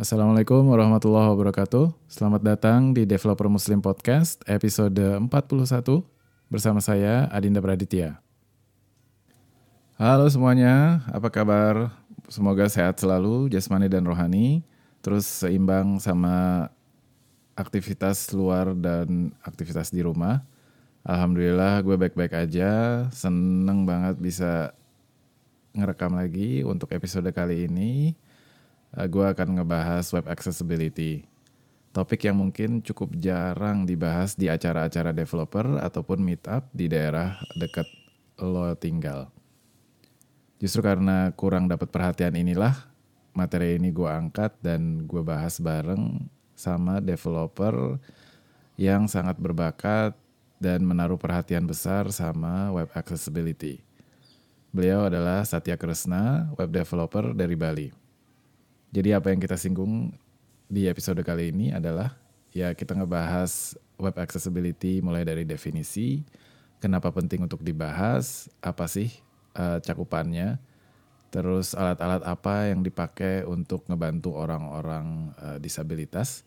Assalamualaikum warahmatullahi wabarakatuh. Selamat datang di Developer Muslim Podcast episode 41 bersama saya Adinda Praditya. Halo semuanya, apa kabar? Semoga sehat selalu, jasmani dan rohani, terus seimbang sama aktivitas luar dan aktivitas di rumah. Alhamdulillah gue baik-baik aja, seneng banget bisa ngerekam lagi untuk episode kali ini eh, gue akan ngebahas web accessibility. Topik yang mungkin cukup jarang dibahas di acara-acara developer ataupun meetup di daerah dekat lo tinggal. Justru karena kurang dapat perhatian inilah materi ini gue angkat dan gue bahas bareng sama developer yang sangat berbakat dan menaruh perhatian besar sama web accessibility. Beliau adalah Satya Kresna, web developer dari Bali. Jadi apa yang kita singgung di episode kali ini adalah ya kita ngebahas web accessibility mulai dari definisi, kenapa penting untuk dibahas, apa sih uh, cakupannya, terus alat-alat apa yang dipakai untuk ngebantu orang-orang uh, disabilitas,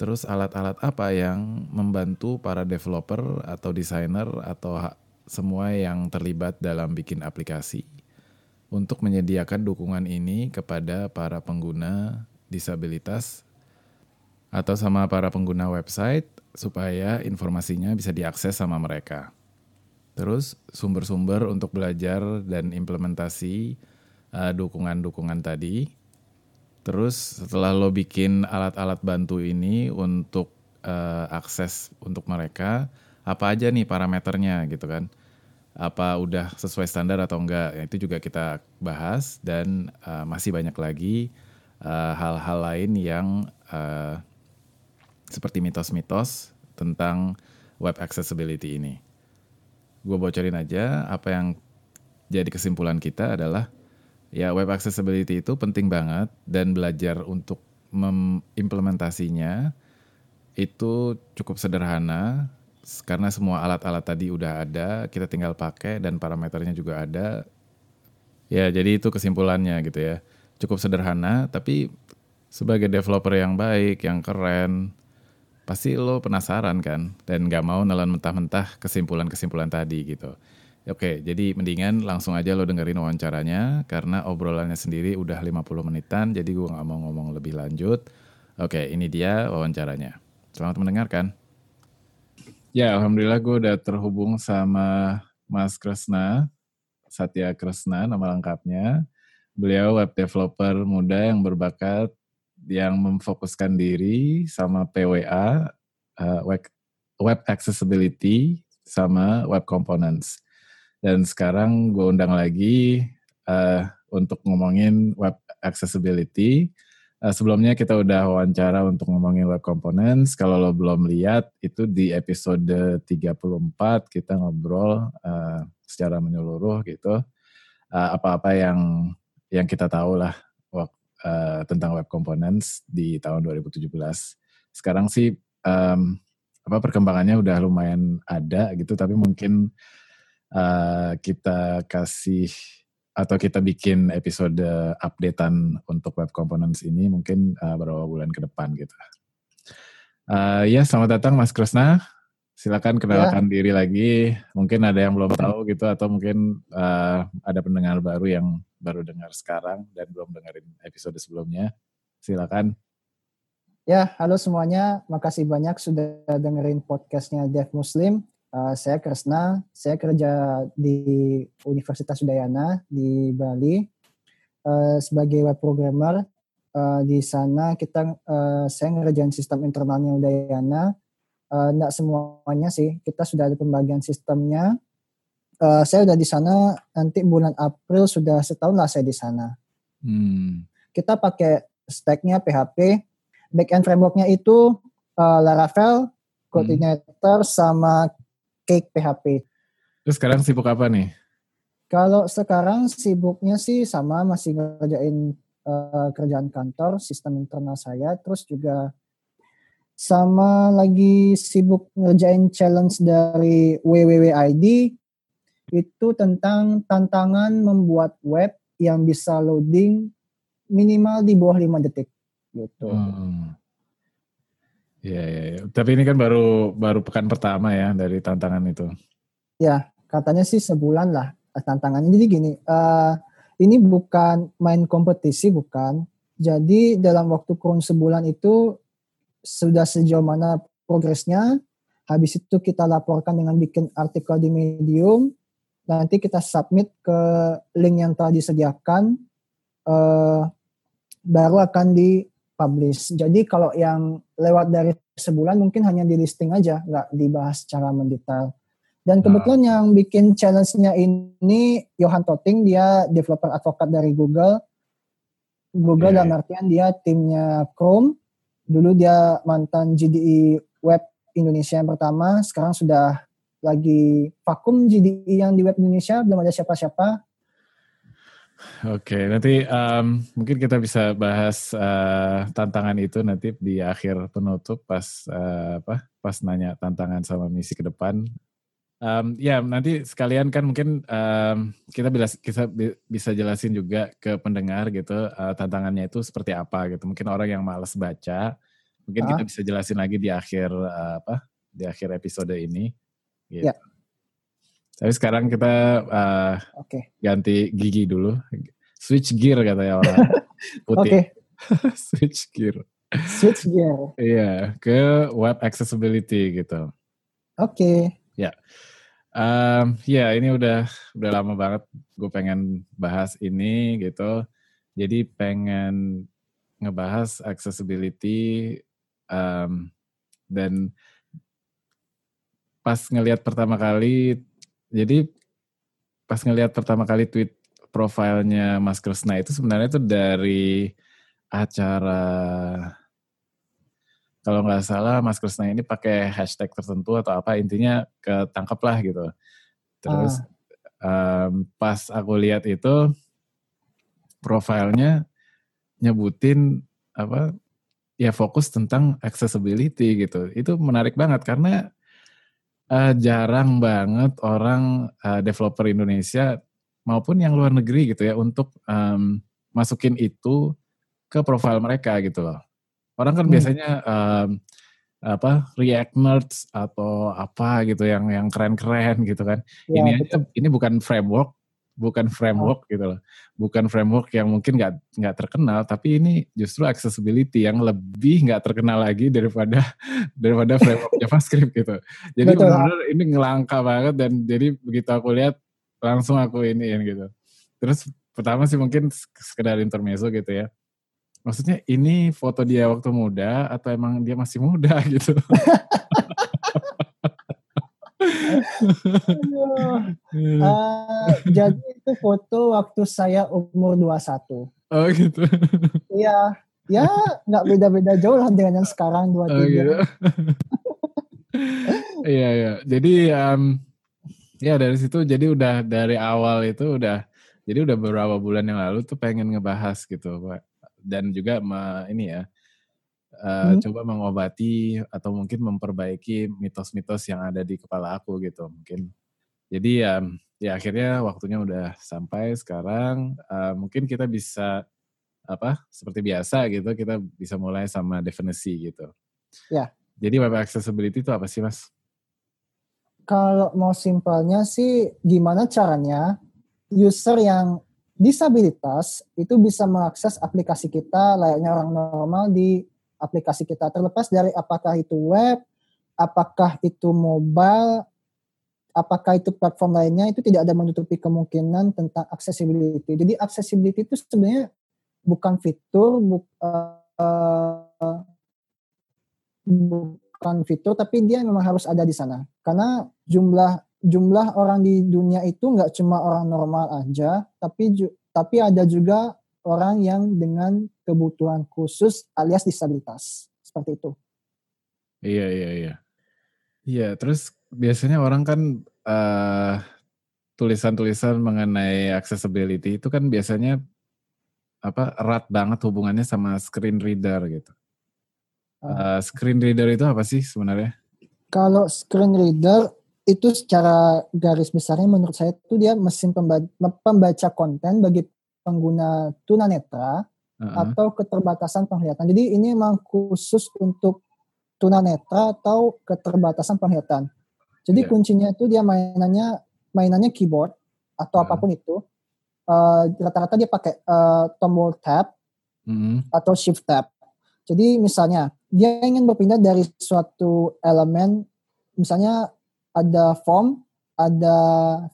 terus alat-alat apa yang membantu para developer atau desainer atau semua yang terlibat dalam bikin aplikasi untuk menyediakan dukungan ini kepada para pengguna disabilitas atau sama para pengguna website supaya informasinya bisa diakses sama mereka. Terus sumber-sumber untuk belajar dan implementasi uh, dukungan-dukungan tadi. Terus setelah lo bikin alat-alat bantu ini untuk uh, akses untuk mereka, apa aja nih parameternya gitu kan? Apa udah sesuai standar atau enggak ya, itu juga kita bahas dan uh, masih banyak lagi eh, hal-hal uh, lain yang uh, seperti mitos-mitos tentang web accessibility ini. Gue bocorin aja apa yang jadi kesimpulan kita adalah ya web accessibility itu penting banget dan belajar untuk mengimplementasinya itu cukup sederhana karena semua alat-alat tadi udah ada, kita tinggal pakai dan parameternya juga ada. Ya, jadi itu kesimpulannya gitu ya. Cukup sederhana, tapi sebagai developer yang baik, yang keren, pasti lo penasaran kan dan gak mau nelan mentah-mentah kesimpulan-kesimpulan tadi gitu. Oke, jadi mendingan langsung aja lo dengerin wawancaranya karena obrolannya sendiri udah 50 menitan, jadi gue gak mau ngomong lebih lanjut. Oke, ini dia wawancaranya. Selamat mendengarkan. Ya, alhamdulillah gue udah terhubung sama Mas Kresna, Satya Kresna nama lengkapnya. Beliau web developer muda yang berbakat yang memfokuskan diri sama PWA, eh, web, web accessibility sama web components. Dan sekarang gue undang lagi uh, untuk ngomongin web accessibility Uh, sebelumnya kita udah wawancara untuk ngomongin web components. Kalau lo belum lihat, itu di episode 34 kita ngobrol uh, secara menyeluruh gitu. Uh, apa-apa yang yang kita tahu lah uh, tentang web components di tahun 2017. Sekarang sih um, apa perkembangannya udah lumayan ada gitu, tapi mungkin uh, kita kasih atau kita bikin episode updatean untuk web components ini mungkin uh, beberapa bulan ke depan gitu. Uh, ya, selamat datang Mas Kresna. Silakan kenalkan ya. diri lagi. Mungkin ada yang belum tahu gitu atau mungkin uh, ada pendengar baru yang baru dengar sekarang dan belum dengerin episode sebelumnya. Silakan. Ya, halo semuanya. Makasih banyak sudah dengerin podcastnya Dev Muslim. Uh, saya Kresna, saya kerja di Universitas Udayana di Bali uh, sebagai web programmer. Uh, di sana kita uh, saya ngerjain sistem internalnya Udayana. Uh, enggak semuanya sih, kita sudah ada pembagian sistemnya. Uh, saya udah di sana nanti bulan April sudah setahun lah saya di sana. Hmm. Kita pakai stacknya PHP, backend frameworknya itu uh, Laravel, Coordinator hmm. sama cake PHP. Terus sekarang sibuk apa nih? Kalau sekarang sibuknya sih sama masih ngerjain uh, kerjaan kantor, sistem internal saya, terus juga sama lagi sibuk ngerjain challenge dari WWWID itu tentang tantangan membuat web yang bisa loading minimal di bawah 5 detik. gitu. Hmm. Ya, ya, ya. Tapi ini kan baru baru pekan pertama ya dari tantangan itu. Ya, katanya sih sebulan lah tantangannya. Jadi gini, uh, ini bukan main kompetisi, bukan. Jadi dalam waktu kurun sebulan itu sudah sejauh mana progresnya. Habis itu kita laporkan dengan bikin artikel di Medium. Nanti kita submit ke link yang telah disediakan. Uh, baru akan di publish. Jadi kalau yang lewat dari sebulan mungkin hanya di listing aja, nggak dibahas secara mendetail. Dan nah. kebetulan yang bikin challenge-nya ini Johan Toting, dia developer advokat dari Google. Google okay. dalam artian dia timnya Chrome. Dulu dia mantan GDE Web Indonesia yang pertama, sekarang sudah lagi vakum GDE yang di Web Indonesia, belum ada siapa-siapa. Oke, okay, nanti um, mungkin kita bisa bahas uh, tantangan itu nanti di akhir penutup pas uh, apa pas nanya tantangan sama misi ke depan. Um, ya nanti sekalian kan mungkin um, kita bisa kita bisa jelasin juga ke pendengar gitu uh, tantangannya itu seperti apa gitu. Mungkin orang yang males baca, mungkin ah. kita bisa jelasin lagi di akhir uh, apa di akhir episode ini. Gitu. Ya. Tapi sekarang kita uh, okay. ganti gigi dulu. Switch gear kata ya orang putih. Oke. Switch gear. Switch gear. Iya, ke web accessibility gitu. Oke. Okay. Ya. Um, ya ini udah udah lama banget gue pengen bahas ini gitu. Jadi pengen ngebahas accessibility um, dan pas ngelihat pertama kali jadi pas ngelihat pertama kali tweet profilnya Mas Kresna itu sebenarnya itu dari acara kalau nggak salah Mas Kresna ini pakai hashtag tertentu atau apa intinya ketangkep lah gitu. Terus ah. um, pas aku lihat itu profilnya nyebutin apa ya fokus tentang accessibility gitu. Itu menarik banget karena uh, jarang banget orang uh, developer Indonesia maupun yang luar negeri gitu ya untuk um, masukin itu ke profil mereka gitu loh. Orang kan hmm. biasanya um, apa React Nerds atau apa gitu yang yang keren-keren gitu kan. Ya, ini aja ini bukan framework, bukan framework gitu loh. Bukan framework yang mungkin nggak nggak terkenal, tapi ini justru accessibility yang lebih nggak terkenal lagi daripada daripada framework JavaScript gitu. Jadi benar-benar ini ngelangka banget dan jadi begitu aku lihat langsung aku ini gitu. Terus pertama sih mungkin sekedar intermezzo gitu ya. Maksudnya ini foto dia waktu muda atau emang dia masih muda gitu? uh, jadi itu foto waktu saya umur 21. Oh gitu. Iya, ya nggak beda-beda jauh lah dengan yang sekarang 23. Oh, gitu. iya iya. Jadi um, ya dari situ jadi udah dari awal itu udah jadi udah beberapa bulan yang lalu tuh pengen ngebahas gitu Pak. Dan juga me, ini ya uh, hmm. coba mengobati atau mungkin memperbaiki mitos-mitos yang ada di kepala aku gitu mungkin. Jadi ya ya akhirnya waktunya udah sampai sekarang uh, mungkin kita bisa apa seperti biasa gitu kita bisa mulai sama definisi gitu. Ya. Jadi web accessibility itu apa sih mas? Kalau mau simpelnya sih gimana caranya user yang disabilitas itu bisa mengakses aplikasi kita layaknya orang normal di aplikasi kita terlepas dari apakah itu web, apakah itu mobile, apakah itu platform lainnya itu tidak ada menutupi kemungkinan tentang accessibility. Jadi accessibility itu sebenarnya bukan fitur, bu, uh, bukan fitur, tapi dia memang harus ada di sana. Karena jumlah jumlah orang di dunia itu nggak cuma orang normal aja, tapi tapi ada juga orang yang dengan kebutuhan khusus alias disabilitas. Seperti itu. Iya, iya, iya. Iya, terus biasanya orang kan uh, tulisan-tulisan mengenai accessibility itu kan biasanya apa erat banget hubungannya sama screen reader gitu. Uh, screen reader itu apa sih sebenarnya? Kalau screen reader itu secara garis besarnya menurut saya itu dia mesin pembaca, pembaca konten bagi pengguna tunanetra uh-huh. atau keterbatasan penglihatan. Jadi ini memang khusus untuk tunanetra atau keterbatasan penglihatan. Jadi yeah. kuncinya itu dia mainannya mainannya keyboard atau uh-huh. apa pun itu. Uh, rata-rata dia pakai uh, tombol tab uh-huh. atau shift tab. Jadi misalnya dia ingin berpindah dari suatu elemen, misalnya ada form, ada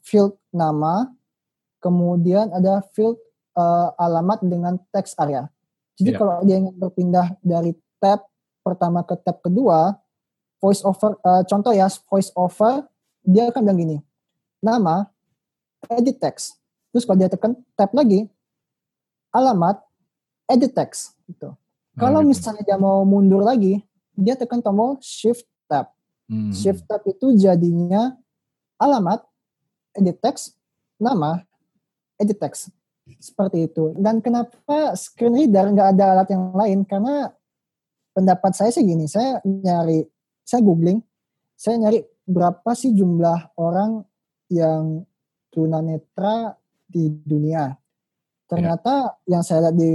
field nama, kemudian ada field uh, alamat dengan teks area. Jadi yeah. kalau dia ingin berpindah dari tab pertama ke tab kedua, voice over, uh, contoh ya, voice over, dia akan bilang gini, nama, edit text. Terus kalau dia tekan tab lagi, alamat, edit text. Gitu. Oh, kalau gitu. misalnya dia mau mundur lagi, dia tekan tombol shift tab. Hmm. Shift tab itu jadinya alamat, edit text, nama, edit text seperti itu. Dan kenapa screen reader nggak ada alat yang lain? Karena pendapat saya sih gini, saya nyari, saya googling, saya nyari berapa sih jumlah orang yang tunanetra di dunia. Ternyata ya. yang saya lihat di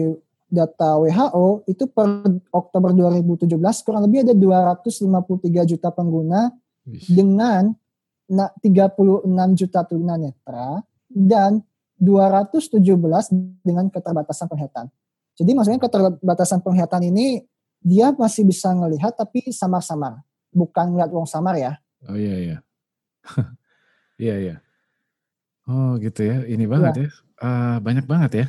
data WHO itu per Oktober 2017 kurang lebih ada 253 juta pengguna Wish. dengan 36 juta tunanetra dan 217 dengan keterbatasan penglihatan. Jadi maksudnya keterbatasan penglihatan ini dia masih bisa melihat tapi samar-samar, bukan ngeliat wong samar ya. Oh iya iya. iya iya. Oh gitu ya, ini banget ya. ya. Uh, banyak banget ya.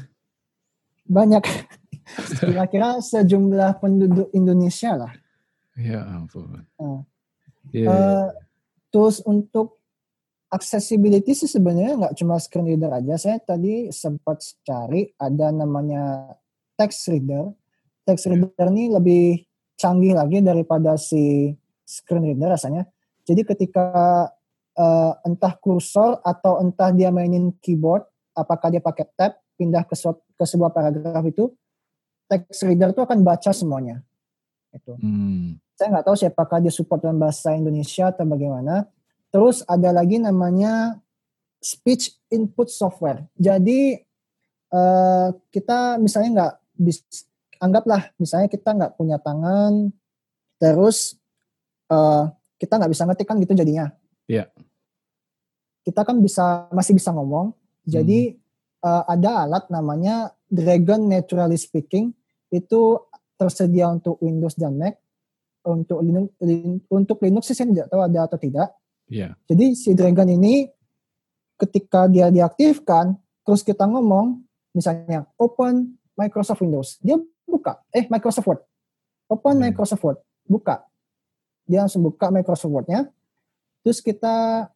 Banyak. Kira-kira sejumlah penduduk Indonesia lah. Ya ampun. Uh, yeah. uh, terus untuk accessibility sih sebenarnya nggak cuma screen reader aja. Saya tadi sempat cari ada namanya text reader. Text reader ini lebih canggih lagi daripada si screen reader rasanya. Jadi ketika uh, entah kursor atau entah dia mainin keyboard, apakah dia pakai tab pindah ke, ke sebuah paragraf itu, text reader itu akan baca semuanya. Itu. Hmm. Saya nggak tahu siapakah dia support dalam bahasa Indonesia atau bagaimana Terus ada lagi namanya speech input software. Jadi uh, kita misalnya nggak anggaplah misalnya kita nggak punya tangan, terus uh, kita nggak bisa ngetik kan gitu jadinya. Iya. Yeah. Kita kan bisa masih bisa ngomong. Jadi hmm. uh, ada alat namanya Dragon Naturally Speaking itu tersedia untuk Windows dan Mac. Untuk Linux, untuk Linux sih saya tidak tahu ada atau tidak. Yeah. Jadi si Dragon ini ketika dia diaktifkan, terus kita ngomong, misalnya open Microsoft Windows, dia buka, eh Microsoft Word, open hmm. Microsoft Word, buka. Dia langsung buka Microsoft Word-nya, terus kita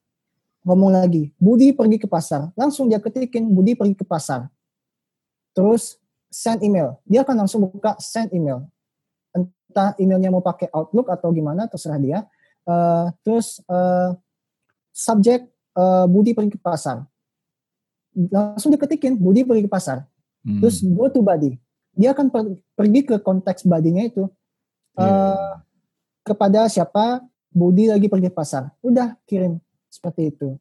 ngomong lagi, Budi pergi ke pasar, langsung dia ketikin Budi pergi ke pasar. Terus send email, dia akan langsung buka send email. Entah emailnya mau pakai Outlook atau gimana, terserah dia uh, terus uh, subjek uh, Budi pergi ke pasar. Langsung diketikin Budi pergi ke pasar. Hmm. terus go to body dia akan per, pergi ke konteks badinya itu. Uh, yeah. kepada siapa Budi lagi pergi ke pasar. Udah kirim. Seperti itu.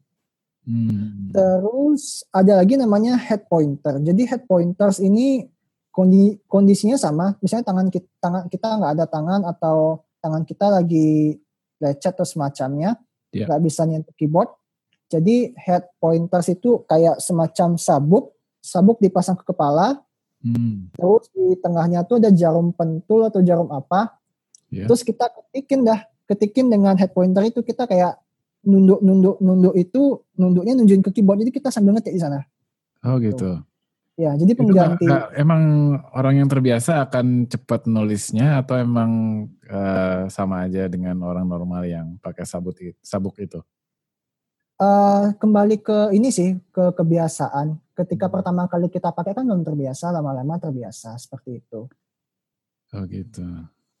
Hmm. terus ada lagi namanya head pointer. Jadi head pointers ini kondi, kondisinya sama. Misalnya tangan kita tangan kita nggak ada tangan atau tangan kita lagi lecet atau semacamnya yeah. nggak bisa nyentuh keyboard. Jadi head pointers itu kayak semacam sabuk. Sabuk dipasang ke kepala. Hmm. terus di tengahnya tuh ada jarum pentul atau jarum apa. Yeah. terus kita ketikin dah. Ketikin dengan head pointer itu kita kayak nunduk nunduk nunduk itu nunduknya nunjukin ke keyboard. Jadi kita sambil ngetik di sana. Oh gitu Ya, jadi pengganti. Itu gak, gak, emang orang yang terbiasa akan cepat nulisnya atau emang uh, sama aja dengan orang normal yang pakai sabuk sabuk itu? Uh, kembali ke ini sih ke kebiasaan. Ketika hmm. pertama kali kita pakai kan belum terbiasa, lama-lama terbiasa seperti itu. Oh gitu.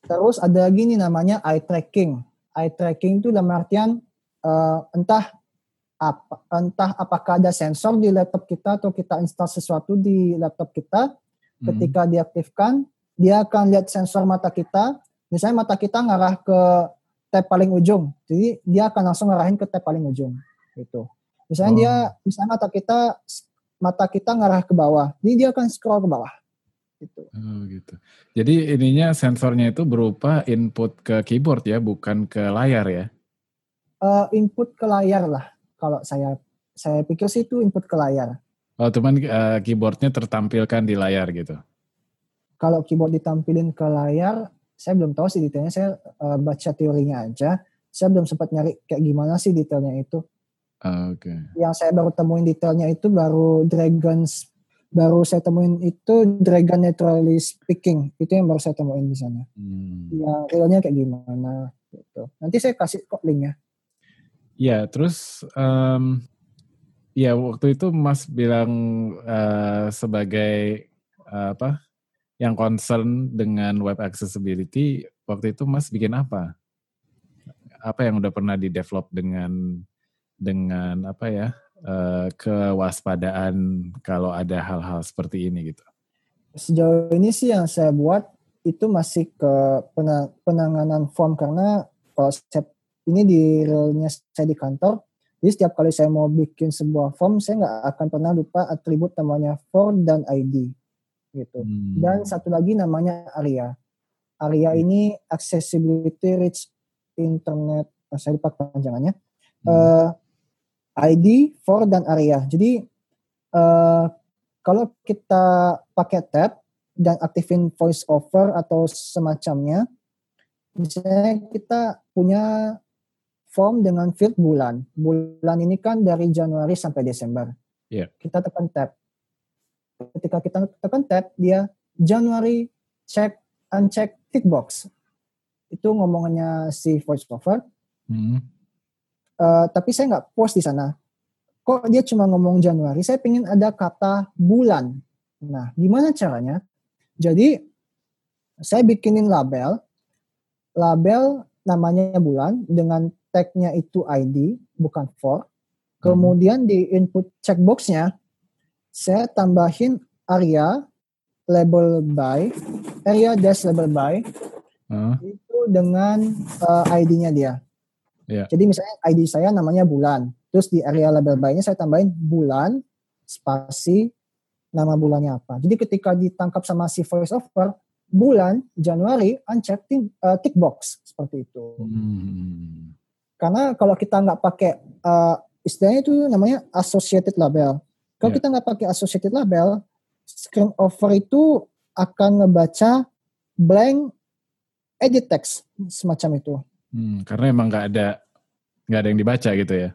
Terus ada gini namanya eye tracking. Eye tracking itu dalam artian uh, entah apa, entah apakah ada sensor di laptop kita atau kita install sesuatu di laptop kita, hmm. ketika diaktifkan, dia akan lihat sensor mata kita, misalnya mata kita ngarah ke tab paling ujung, jadi dia akan langsung ngarahin ke tab paling ujung, gitu. Misalnya oh. dia, misalnya mata kita mata kita ngarah ke bawah, jadi dia akan scroll ke bawah. gitu. Oh gitu. Jadi ininya sensornya itu berupa input ke keyboard ya, bukan ke layar ya? Uh, input ke layar lah. Kalau saya saya pikir sih itu input ke layar. Oh, cuman uh, keyboardnya tertampilkan di layar gitu. Kalau keyboard ditampilin ke layar, saya belum tahu sih detailnya. Saya uh, baca teorinya aja. Saya belum sempat nyari kayak gimana sih detailnya itu. Oke. Okay. Yang saya baru temuin detailnya itu baru Dragons baru saya temuin itu Dragon Naturally Speaking itu yang baru saya temuin di sana. Hmm. Yang realnya kayak gimana gitu. Nanti saya kasih kok linknya. Ya, terus um, ya waktu itu Mas bilang uh, sebagai uh, apa yang concern dengan web accessibility waktu itu Mas bikin apa? Apa yang udah pernah di develop dengan dengan apa ya uh, kewaspadaan kalau ada hal-hal seperti ini gitu? Sejauh ini sih yang saya buat itu masih ke penanganan form karena saya ini di realnya saya di kantor, jadi setiap kali saya mau bikin sebuah form, saya nggak akan pernah lupa atribut namanya form dan ID gitu. Hmm. Dan satu lagi namanya area. Area hmm. ini accessibility rich internet, oh, saya lupa panjangannya. Hmm. Uh, ID, for dan area. Jadi uh, kalau kita pakai tab dan aktifin voice over atau semacamnya, misalnya kita punya form dengan field bulan. Bulan ini kan dari Januari sampai Desember. Yeah. Kita tekan tab. Ketika kita tekan tab, dia Januari check uncheck tick box. Itu ngomongnya si voice over. Hmm uh, tapi saya nggak post di sana. Kok dia cuma ngomong Januari? Saya pengen ada kata bulan. Nah, gimana caranya? Jadi saya bikinin label, label namanya bulan dengan tagnya itu ID bukan for. Kemudian hmm. di input checkboxnya saya tambahin area label by, area dash label by hmm. itu dengan uh, eh, ID-nya dia. Yeah. Jadi misalnya ID saya namanya bulan, terus di area label by-nya saya tambahin bulan spasi nama bulannya apa. Jadi ketika ditangkap sama si voice over bulan Januari uncheck tick, uh, tick box seperti itu. Hmm. Karena kalau kita nggak pakai uh, istilahnya itu namanya associated label. Kalau yeah. kita nggak pakai associated label, screen over itu akan ngebaca blank edit text semacam itu. Hmm, karena emang nggak ada nggak ada yang dibaca gitu ya?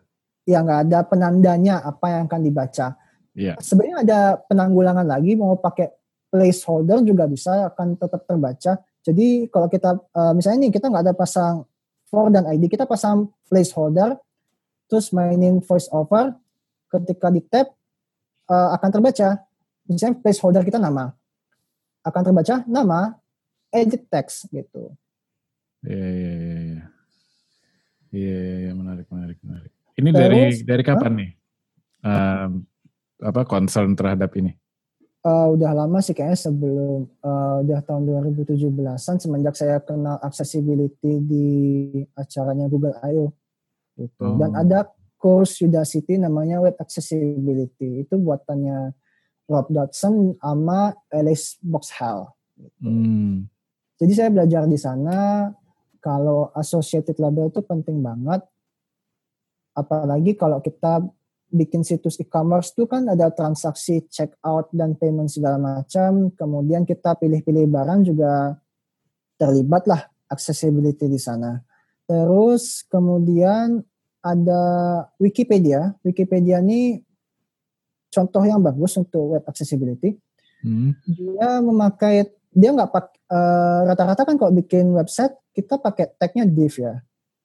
Ya nggak ada penandanya apa yang akan dibaca. Iya. Sebenarnya ada penanggulangan lagi mau pakai placeholder juga bisa akan tetap terbaca. Jadi kalau kita uh, misalnya nih kita nggak ada pasang for dan ID, kita pasang placeholder, terus mainin voice over, ketika di tab uh, akan terbaca. Misalnya placeholder kita nama, akan terbaca nama edit text gitu. Iya, iya, iya. iya. Iya, iya, iya menarik, menarik, menarik. Ini Terus, dari dari kapan huh? nih? Um, apa concern terhadap ini? Uh, udah lama sih kayaknya sebelum uh, udah tahun 2017-an semenjak saya kenal accessibility di acaranya Google I.O. gitu. Oh. Dan ada course Udacity namanya Web Accessibility. Itu buatannya Rob Dodson sama Alice Boxhall. Gitu. Hmm. Jadi saya belajar di sana kalau associated label itu penting banget. Apalagi kalau kita bikin situs e-commerce itu kan ada transaksi check out dan payment segala macam. Kemudian kita pilih-pilih barang juga terlibat lah accessibility di sana. Terus kemudian ada Wikipedia. Wikipedia ini contoh yang bagus untuk web accessibility. Hmm. Dia memakai dia nggak pak uh, rata-rata kan kalau bikin website kita pakai tagnya div ya.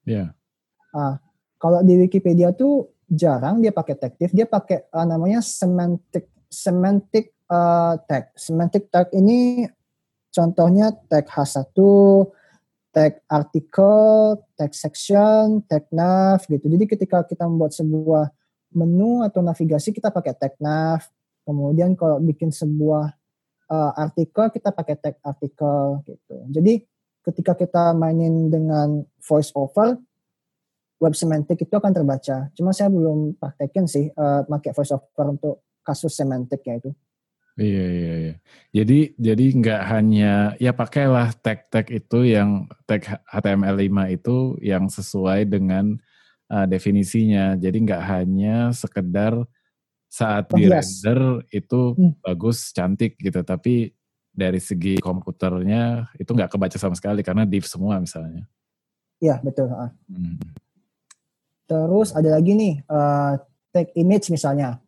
Iya. Yeah. Ah, kalau di Wikipedia tuh jarang dia pakai tag div, dia pakai uh, namanya semantic semantic uh, tag. Semantic tag ini contohnya tag H1, tag artikel, tag section, tag nav gitu. Jadi ketika kita membuat sebuah menu atau navigasi kita pakai tag nav. Kemudian kalau bikin sebuah uh, artikel kita pakai tag artikel gitu. Jadi ketika kita mainin dengan voice over web semantic itu akan terbaca. Cuma saya belum praktekin sih uh, pakai voice over untuk kasus semantik ya itu. Iya iya iya. Jadi jadi nggak hanya ya pakailah tag-tag itu yang tag HTML5 itu yang sesuai dengan uh, definisinya. Jadi nggak hanya sekedar saat di render itu hmm. bagus cantik gitu, tapi dari segi komputernya itu nggak kebaca sama sekali karena div semua misalnya. Iya betul. Hmm. Terus ada lagi nih uh, tag image misalnya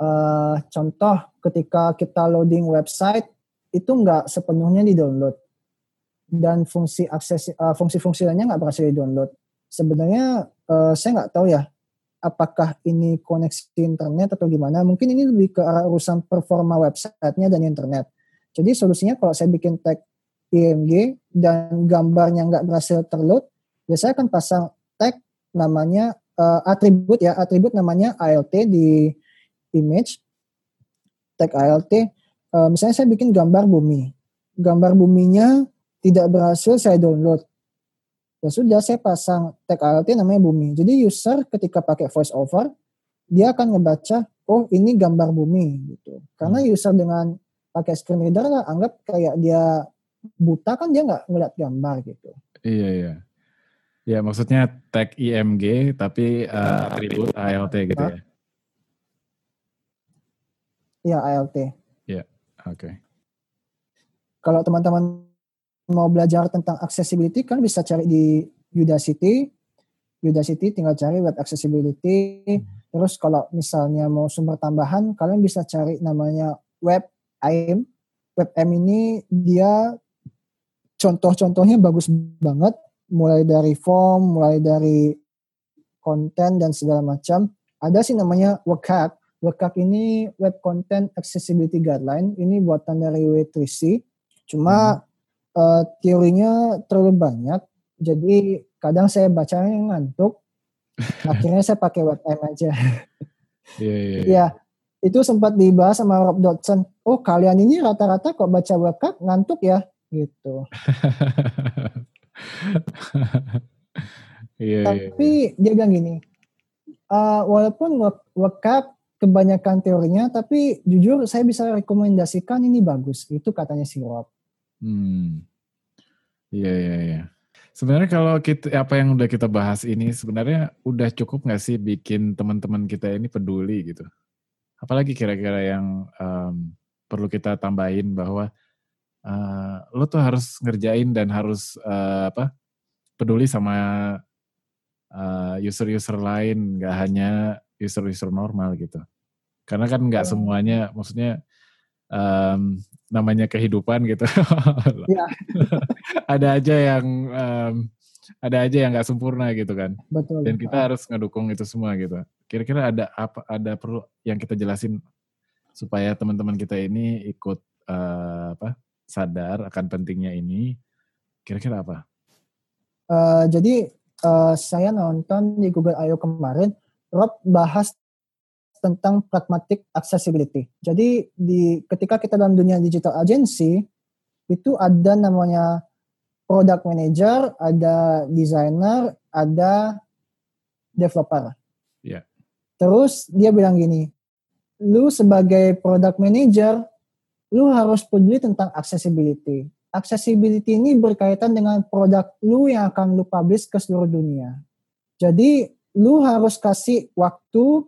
uh, contoh ketika kita loading website itu nggak sepenuhnya di download dan fungsi akses uh, fungsi-fungsi lainnya nggak berhasil di download. Sebenarnya uh, saya nggak tahu ya apakah ini koneksi internet atau gimana. Mungkin ini lebih ke arah urusan performa websitenya dan internet. Jadi solusinya kalau saya bikin tag IMG dan gambarnya nggak berhasil terload, ya saya akan pasang namanya uh, atribut ya atribut namanya ALT di image tag ALT uh, misalnya saya bikin gambar bumi. Gambar buminya tidak berhasil saya download. Ya sudah saya pasang tag ALT namanya bumi. Jadi user ketika pakai voice over dia akan ngebaca oh ini gambar bumi gitu. Karena hmm. user dengan pakai screen reader lah anggap kayak dia buta kan dia nggak ngeliat gambar gitu. Iya iya ya maksudnya tag IMG tapi uh, atribut ALT gitu ya Iya, ALT. Iya, oke. Okay. Kalau teman-teman mau belajar tentang accessibility kan bisa cari di Udacity. Udacity tinggal cari web accessibility. Hmm. Terus kalau misalnya mau sumber tambahan, kalian bisa cari namanya web WebAIM. WebAIM ini dia contoh-contohnya bagus banget. Mulai dari form, mulai dari konten dan segala macam. Ada sih namanya WCAG WCAG ini Web Content Accessibility Guideline. Ini buatan dari W3C. Cuma hmm. uh, teorinya terlalu banyak. Jadi kadang saya bacanya ngantuk. Akhirnya saya pakai WebM aja. Iya, iya, iya. Ya, itu sempat dibahas sama Rob Dodson. Oh, kalian ini rata-rata kok baca WCAG ngantuk ya? Gitu. yeah, Tapi yeah. dia bilang gini, uh, walaupun WCAG kebanyakan teorinya, tapi jujur saya bisa rekomendasikan ini bagus. Itu katanya si Rob. Hmm. Iya, iya, iya. Sebenarnya kalau kita apa yang udah kita bahas ini sebenarnya udah cukup nggak sih bikin teman-teman kita ini peduli gitu? Apalagi kira-kira yang um, perlu kita tambahin bahwa uh, lo tuh harus ngerjain dan harus uh, apa peduli sama user-user uh, lain, nggak hanya user-user normal gitu. Karena kan nggak oh. semuanya, maksudnya um, namanya kehidupan gitu. Ya. ada aja yang um, ada aja yang nggak sempurna gitu kan. Betul. Dan kita harus ngedukung itu semua gitu. Kira-kira ada apa? Ada perlu yang kita jelasin supaya teman-teman kita ini ikut uh, apa? Sadar akan pentingnya ini. Kira-kira apa? Uh, jadi uh, saya nonton di Google I.O. kemarin Rob bahas tentang pragmatic accessibility. Jadi di ketika kita dalam dunia digital agency itu ada namanya product manager, ada designer, ada developer. Yeah. Terus dia bilang gini, lu sebagai product manager, lu harus peduli tentang accessibility. Accessibility ini berkaitan dengan produk lu yang akan lu publish ke seluruh dunia. Jadi lu harus kasih waktu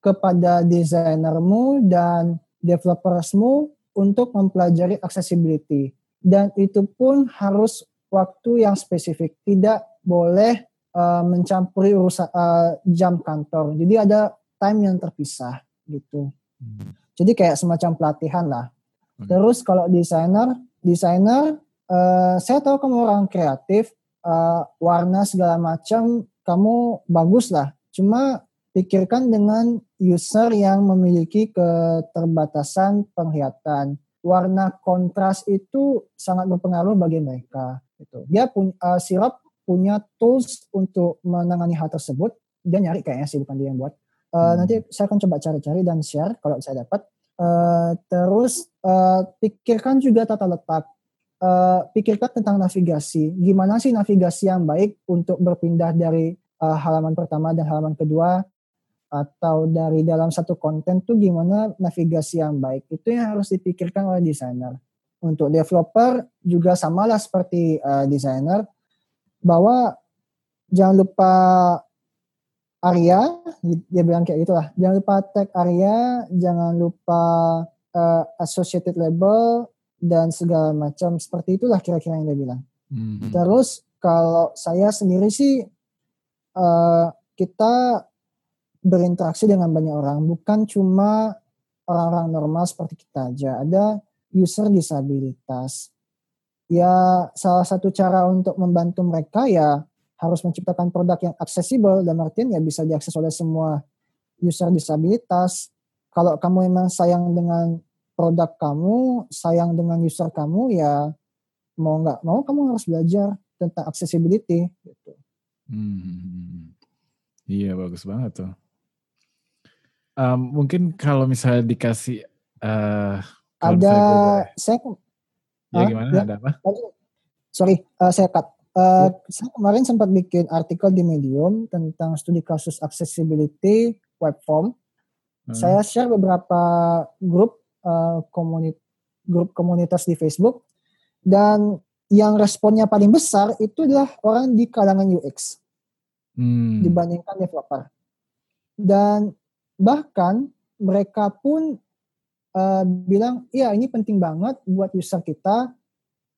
kepada desainermu dan developersmu untuk mempelajari accessibility. Dan itu pun harus waktu yang spesifik, tidak boleh uh, mencampuri urusan uh, jam kantor. Jadi ada time yang terpisah gitu. Hmm. Jadi kayak semacam pelatihan lah. Hmm. Terus kalau desainer, desainer, uh, saya tahu kamu orang kreatif, uh, warna segala macam kamu bagus lah. Cuma pikirkan dengan user yang memiliki keterbatasan penglihatan. Warna kontras itu sangat berpengaruh bagi mereka. Gitu. Dia punya uh, sirap punya tools untuk menangani hal tersebut. Dia nyari kayaknya sih bukan dia yang buat. Uh, hmm. Nanti saya akan coba cari-cari dan share kalau saya dapat. Uh, terus uh, pikirkan juga tata letak. Uh, pikirkan tentang navigasi. Gimana sih navigasi yang baik untuk berpindah dari uh, halaman pertama dan halaman kedua. atau dari dalam satu konten tuh gimana navigasi yang baik itu yang harus dipikirkan oleh desainer. Untuk developer juga samalah seperti uh, desainer bahwa jangan lupa area dia bilang kayak gitulah jangan lupa tag area jangan lupa uh, associated label dan segala macam. Seperti itulah kira-kira yang dia bilang. Hmm. terus kalau saya sendiri sih uh, kita berinteraksi dengan banyak orang. Bukan cuma orang-orang normal seperti kita aja. Ada user disabilitas. Ya salah satu cara untuk membantu mereka ya harus menciptakan produk yang aksesibel dan artian ya bisa diakses oleh semua user disabilitas. Kalau kamu memang sayang dengan produk kamu, sayang dengan user kamu ya mau nggak mau kamu harus belajar tentang accessibility gitu. Hmm. Iya bagus banget tuh. Um, mungkin kalau misalnya dikasih uh, ada saya ya gimana ya, ada apa? Sorry, uh, saya cut. Uh, saya kemarin sempat bikin artikel di Medium tentang studi kasus accessibility web form. Hmm. Saya share beberapa grup uh, komunit grup komunitas di Facebook dan yang responnya paling besar itu adalah orang di kalangan UX hmm. dibandingkan developer. Dan bahkan mereka pun uh, bilang, iya ini penting banget buat user kita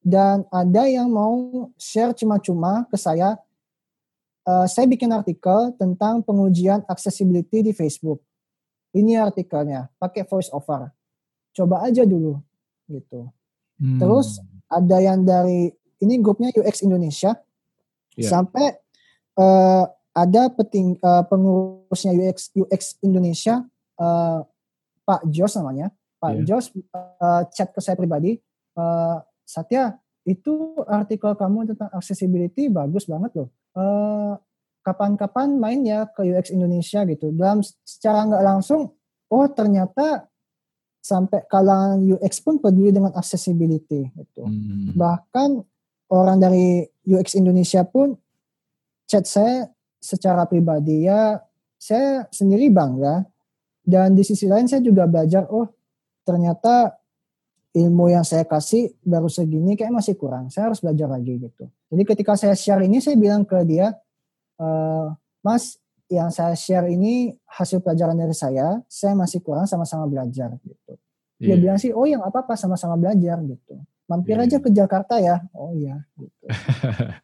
dan ada yang mau share cuma-cuma ke saya. Uh, saya bikin artikel tentang pengujian accessibility di Facebook. Ini artikelnya, pakai voice over. Coba aja dulu, gitu. Hmm. Terus ada yang dari ini grupnya UX Indonesia, yeah. sampai uh, ada peting uh, pengurusnya UX UX Indonesia, uh, Pak Jos namanya, Pak yeah. Jos uh, chat ke saya pribadi. Uh, Satya, itu artikel kamu tentang accessibility bagus banget loh. Uh, kapan-kapan main ya ke UX Indonesia gitu. Dalam secara nggak langsung, oh ternyata sampai kalangan UX pun peduli dengan accessibility gitu. Hmm. Bahkan orang dari UX Indonesia pun chat saya secara pribadi ya saya sendiri bangga dan di sisi lain saya juga belajar oh ternyata ilmu yang saya kasih baru segini kayak masih kurang. Saya harus belajar lagi gitu. Jadi ketika saya share ini saya bilang ke dia, e, Mas, yang saya share ini hasil pelajaran dari saya, saya masih kurang sama-sama belajar gitu. Dia yeah. bilang sih, oh yang apa-apa sama-sama belajar gitu. Mampir yeah. aja ke Jakarta ya. Oh iya gitu.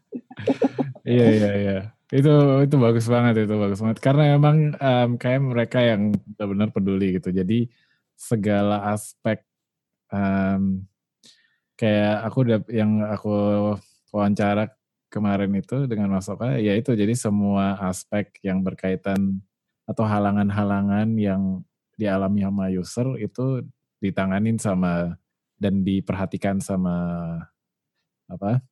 Iya iya iya. Itu itu bagus banget itu bagus banget karena emang um, kayak mereka yang benar-benar peduli gitu. Jadi segala aspek um, kayak aku udah yang aku wawancara kemarin itu dengan Mas Oka, ya itu jadi semua aspek yang berkaitan atau halangan-halangan yang dialami sama user itu ditanganin sama dan diperhatikan sama apa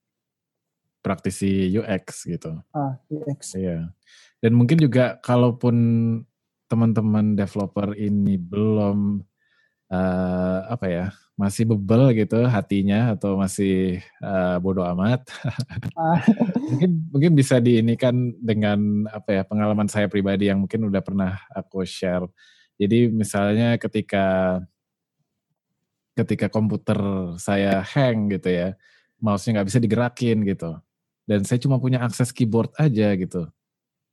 praktisi UX gitu. Ah, UX. Iya. Dan mungkin juga kalaupun teman-teman developer ini belum uh, apa ya masih bebel gitu hatinya atau masih uh, bodoh amat. Ah. mungkin mungkin bisa diinikan dengan apa ya pengalaman saya pribadi yang mungkin udah pernah aku share. Jadi misalnya ketika ketika komputer saya hang gitu ya mouse-nya nggak bisa digerakin gitu dan saya cuma punya akses keyboard aja gitu.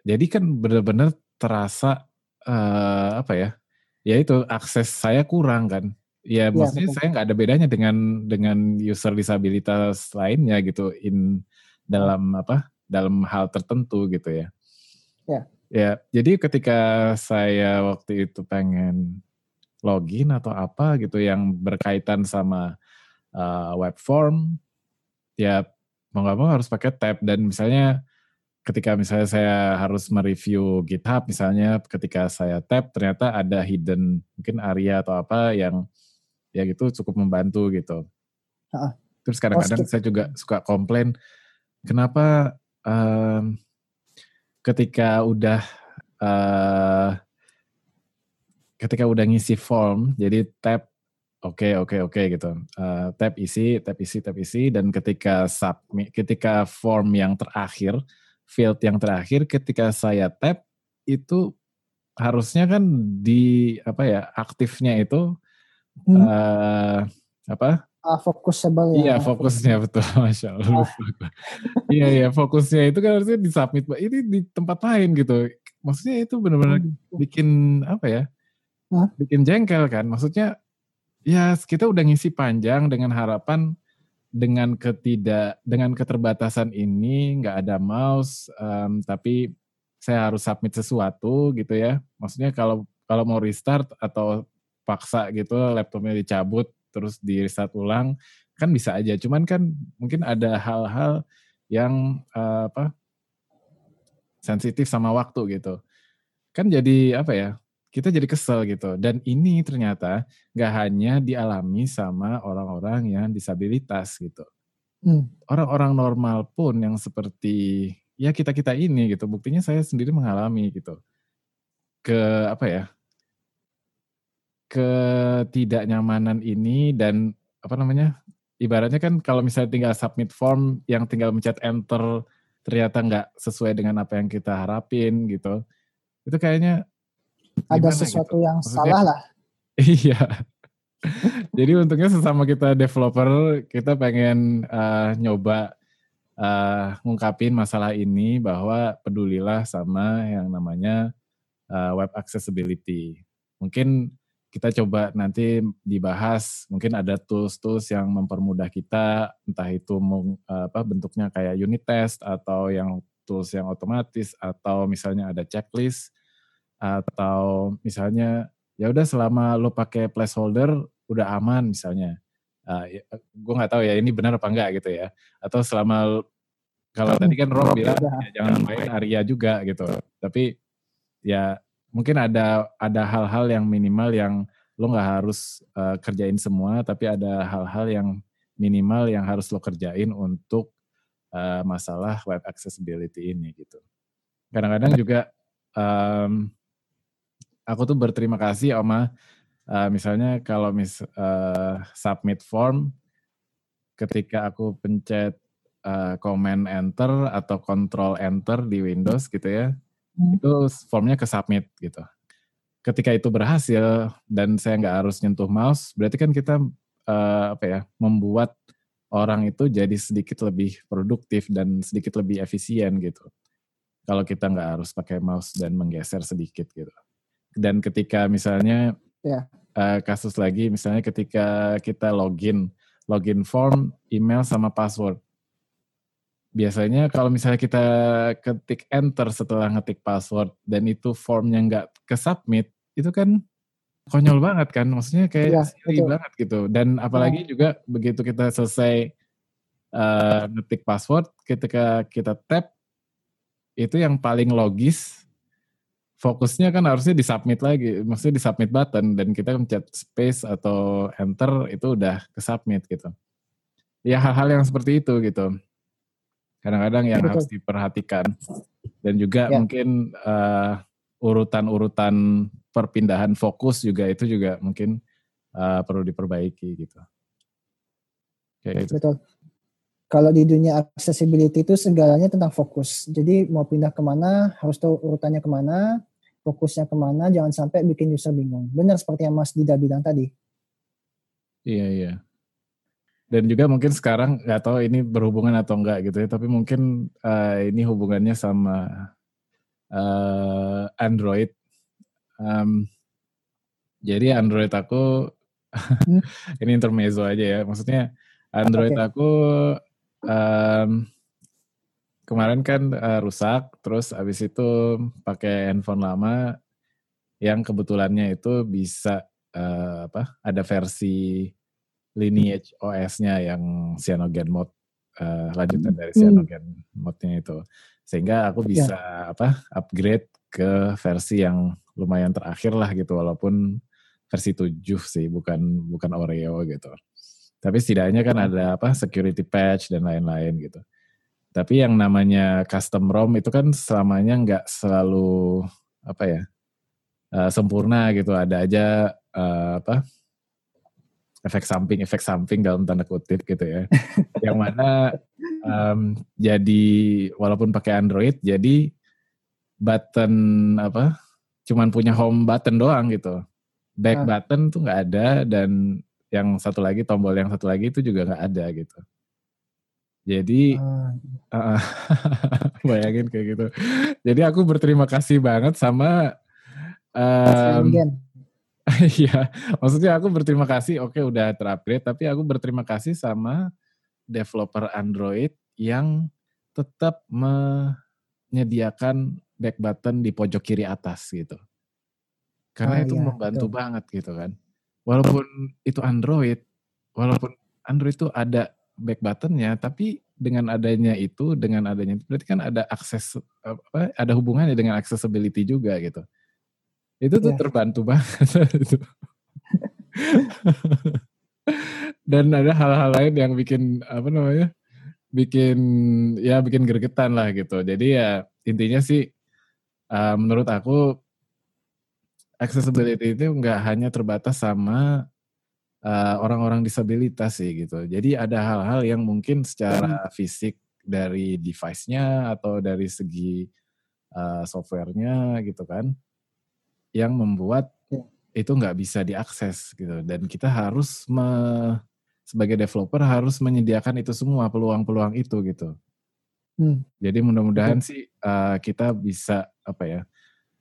Jadi kan benar-benar terasa uh, apa ya ya itu akses saya kurang kan Ya, ya maksudnya betul. saya nggak ada bedanya dengan dengan user disabilitas lainnya gitu in dalam apa dalam hal tertentu gitu ya. Ya. Ya, jadi ketika saya waktu itu pengen login atau apa gitu yang berkaitan sama uh, web form, ya mau nggak mau harus pakai tab dan misalnya ketika misalnya saya harus mereview GitHub misalnya ketika saya tab ternyata ada hidden mungkin area atau apa yang ya gitu cukup membantu gitu. Uh, Terus kadang-kadang saya juga suka komplain kenapa um, ketika udah uh, ketika udah ngisi form jadi tab oke okay, oke okay, oke okay, gitu. Uh, tab isi tab isi tab isi dan ketika submit ketika form yang terakhir field yang terakhir ketika saya tab itu harusnya kan di apa ya aktifnya itu hmm. uh, apa uh, fokusable ya. Iya, fokusnya betul, masya Allah. Ah. iya iya, fokusnya itu kan harusnya disubmit. Ini di tempat lain gitu. Maksudnya itu benar-benar hmm. bikin apa ya? Huh? Bikin jengkel kan. Maksudnya ya kita udah ngisi panjang dengan harapan dengan ketidak dengan keterbatasan ini nggak ada mouse, um, tapi saya harus submit sesuatu gitu ya. Maksudnya kalau kalau mau restart atau paksa gitu laptopnya dicabut terus di restart ulang kan bisa aja. Cuman kan mungkin ada hal-hal yang uh, apa sensitif sama waktu gitu. Kan jadi apa ya? Kita jadi kesel gitu. Dan ini ternyata nggak hanya dialami sama orang-orang yang disabilitas gitu. hmm. Orang-orang normal pun yang seperti ya kita-kita ini gitu. Buktinya saya sendiri mengalami gitu. Ke apa ya? Ketidaknyamanan ini dan apa namanya ibaratnya kan kalau misalnya tinggal submit form yang tinggal mencet enter ternyata nggak sesuai dengan apa yang kita harapin gitu itu kayaknya ada sesuatu gitu? yang Maksudnya, salah lah. Iya. Jadi untungnya sesama kita developer kita pengen uh, nyoba uh, ngungkapin masalah ini bahwa pedulilah sama yang namanya uh, web accessibility. Mungkin kita coba nanti dibahas. Mungkin ada tools-tools yang mempermudah kita entah itu apa bentuknya kayak unit test atau yang tools yang otomatis atau misalnya ada checklist atau misalnya ya udah selama lo pakai placeholder udah aman misalnya. Uh, ya, gue nggak tahu ya ini benar apa enggak gitu ya. Atau selama kalau tadi kan Rom bilang ya, jangan main area juga gitu. Tapi ya mungkin ada ada hal-hal yang minimal yang lo nggak harus uh, kerjain semua, tapi ada hal-hal yang minimal yang harus lo kerjain untuk uh, masalah web accessibility ini gitu. Kadang-kadang juga um, aku tuh berterima kasih Oma, uh, misalnya kalau mis uh, submit form, ketika aku pencet uh, command enter atau control enter di Windows gitu ya, hmm. itu formnya ke submit gitu. Ketika itu berhasil dan saya nggak harus nyentuh mouse, berarti kan kita uh, apa ya membuat orang itu jadi sedikit lebih produktif dan sedikit lebih efisien gitu. Kalau kita nggak harus pakai mouse dan menggeser sedikit gitu. Dan ketika misalnya yeah. Ya. uh, kasus lagi, misalnya ketika kita login, login form, email sama password biasanya kalau misalnya kita ketik enter setelah ngetik password dan itu formnya nggak ke submit itu kan konyol banget kan? Maksudnya kayak ya, banget gitu. Dan apalagi ya. juga begitu kita selesai uh, ngetik password ketika kita tap itu yang paling logis fokusnya kan harusnya di submit lagi. Maksudnya di submit button dan kita mencet space atau enter itu udah ke submit gitu. Ya hal-hal yang seperti itu gitu kadang-kadang yang Betul. harus diperhatikan dan juga ya. mungkin uh, urutan-urutan perpindahan fokus juga itu juga mungkin uh, perlu diperbaiki gitu. Kayak gitu. Betul. Kalau di dunia accessibility itu segalanya tentang fokus. Jadi mau pindah ke mana harus tahu urutannya ke mana, fokusnya ke mana, jangan sampai bikin user bingung. Benar seperti yang Mas Dida bilang tadi. Iya iya dan juga mungkin sekarang nggak tahu ini berhubungan atau enggak gitu ya tapi mungkin uh, ini hubungannya sama uh, Android um, jadi Android aku ini intermezzo aja ya maksudnya Android okay. aku um, kemarin kan uh, rusak terus abis itu pakai handphone lama yang kebetulannya itu bisa uh, apa ada versi lineage OS-nya yang Cyanogen mode uh, lanjutan dari hmm. Cyanogen mode-nya itu. Sehingga aku ya. bisa ya. apa upgrade ke versi yang lumayan terakhir lah gitu walaupun versi 7 sih bukan bukan Oreo gitu. Tapi setidaknya kan hmm. ada apa security patch dan lain-lain gitu. Tapi yang namanya custom ROM itu kan selamanya nggak selalu apa ya uh, sempurna gitu. Ada aja uh, apa efek samping efek samping dalam tanda kutip gitu ya yang mana um, jadi walaupun pakai Android jadi button apa cuman punya home button doang gitu. Back Ah. button tuh nggak ada dan yang satu lagi tombol yang satu lagi itu juga nggak ada gitu. Jadi Ah, uh, bayangin kayak gitu. Jadi aku berterima kasih banget sama Schengen. Iya, maksudnya aku berterima kasih. Oke, udah terupgrade, tapi aku berterima kasih sama developer Android yang tetap menyediakan back button di pojok kiri atas gitu. Karena Ah, itu iya, membantu betul. banget gitu kan. Walaupun itu Android, walaupun Android itu ada back buttonnya, tapi dengan adanya itu, dengan adanya itu berarti kan ada akses apa, ada hubungannya dengan accessibility juga gitu. Itu tuh Iya. terbantu banget itu. Dan ada hal-hal lain yang bikin apa namanya? bikin ya bikin gregetan lah gitu. Jadi ya intinya sih uh, menurut aku accessibility itu nggak hanya terbatas sama uh, orang-orang disabilitas sih gitu. Jadi ada hal-hal yang mungkin secara fisik dari device-nya atau dari segi uh, software-nya gitu kan, yang membuat Ya. itu nggak bisa diakses gitu. Dan kita harus me- sebagai developer harus menyediakan itu semua peluang-peluang itu gitu. Hmm. Jadi mudah-mudahan sih uh, kita bisa apa ya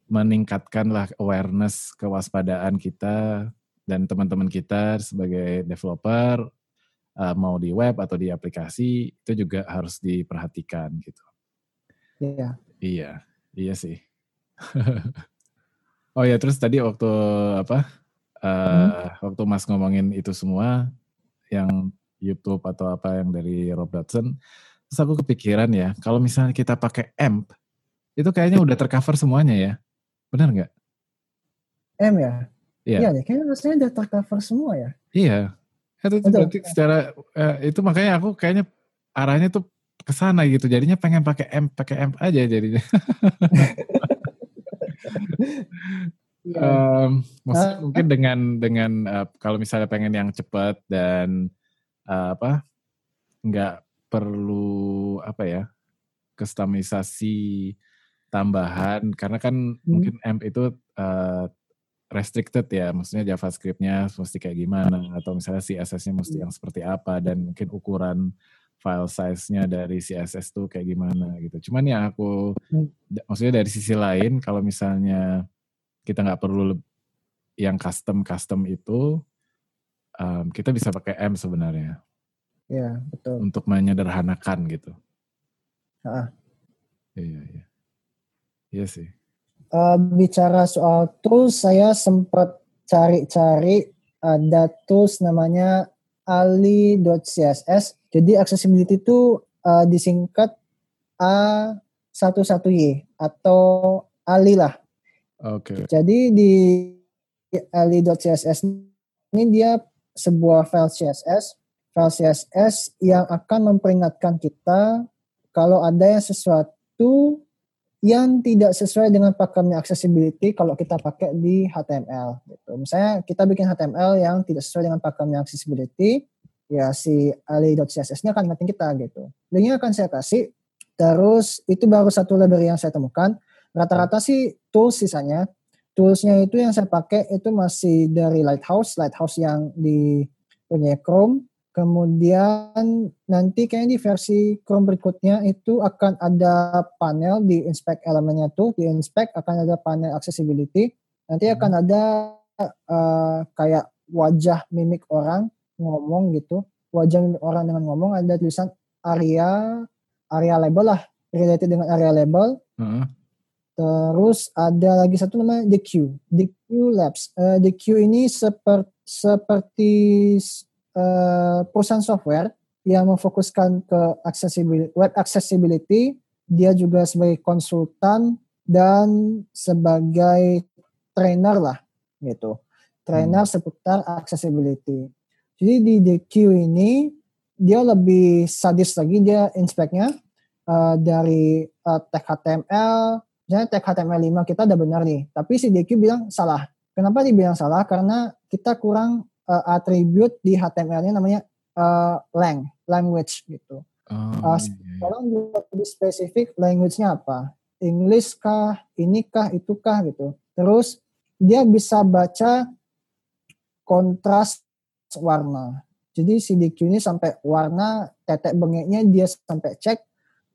meningkatkanlah awareness kewaspadaan kita dan teman-teman kita sebagai developer uh, mau di web atau di aplikasi itu juga harus diperhatikan gitu. Iya. Iya, iya sih. oh ya terus tadi waktu apa? uh, Waktu Mas ngomongin itu semua yang YouTube atau apa yang dari Rob Dodson, terus aku kepikiran ya kalau misalnya kita pakai AMP itu kayaknya udah tercover semuanya ya, benar nggak? M ya? Iya. Iya deh, kayaknya rasanya udah tercover semua ya. Iya, itu Betul. berarti secara eh, itu makanya aku kayaknya arahnya tuh ke sana gitu. Jadinya pengen pakai amp, pakai amp aja jadinya. Iya. Em, maksudnya Ah. mungkin dengan dengan eh, kalau misalnya pengen yang cepat dan eh, apa nggak perlu apa ya kustomisasi tambahan karena kan mungkin amp itu eh, restricted ya maksudnya JavaScript-nya mesti kayak gimana atau misalnya CSS-nya mesti yang seperti apa dan mungkin ukuran file size-nya dari CSS tuh kayak gimana gitu. Cuman yang aku Hmm. maksudnya dari sisi lain kalau misalnya kita nggak perlu yang custom custom itu em, kita bisa pakai M sebenarnya Iya, betul. untuk menyederhanakan gitu. Ah. Iya iya. Iya sih. Eh, bicara soal tools, saya sempat cari-cari ada tools namanya ali.css. Jadi accessibility itu eh, disingkat A11Y atau Ali lah. Oke. Jadi di ali.css ini dia sebuah file CSS, file CSS yang akan memperingatkan kita kalau ada yang sesuatu yang tidak sesuai dengan pakemnya accessibility kalau kita pakai di HTML. Gitu. Misalnya kita bikin HTML yang tidak sesuai dengan pakemnya accessibility, ya si ali.css ini akan ingetin kita gitu. Linknya akan saya kasih. Terus itu baru satu library yang saya temukan. Rata-rata sih tools sisanya. Toolsnya itu yang saya pakai itu masih dari Lighthouse, Lighthouse yang di punya Chrome. Kemudian nanti kayaknya di versi Chrome berikutnya itu akan ada panel di inspect elemennya tuh, di inspect akan ada panel accessibility. Nanti akan ada eh, kayak wajah mimik orang ngomong gitu, wajah mimik orang dengan ngomong ada tulisan area area label lah, related dengan area label. Heeh. Terus ada lagi satu namanya The Q, The Q Labs. Eh, The Q ini seper, seperti eh, perusahaan software yang memfokuskan ke accessibility, web accessibility. Dia juga sebagai konsultan dan sebagai trainer lah gitu. Trainer seputar accessibility. Jadi di The Q ini dia lebih sadis lagi dia inspeknya eh, dari eh, tag HTML, misalnya tag HTML5 kita udah benar nih, tapi si DQ bilang salah. Kenapa dibilang salah? Karena kita kurang uh, atribut di HTML-nya namanya uh, lang, language gitu. Oh, Uh, iya, iya. Tolong lebih spesifik language-nya apa? English kah, ini kah, itu kah gitu. Terus dia bisa baca kontras warna. Jadi si DQ ini sampai warna tetek bengeknya dia sampai cek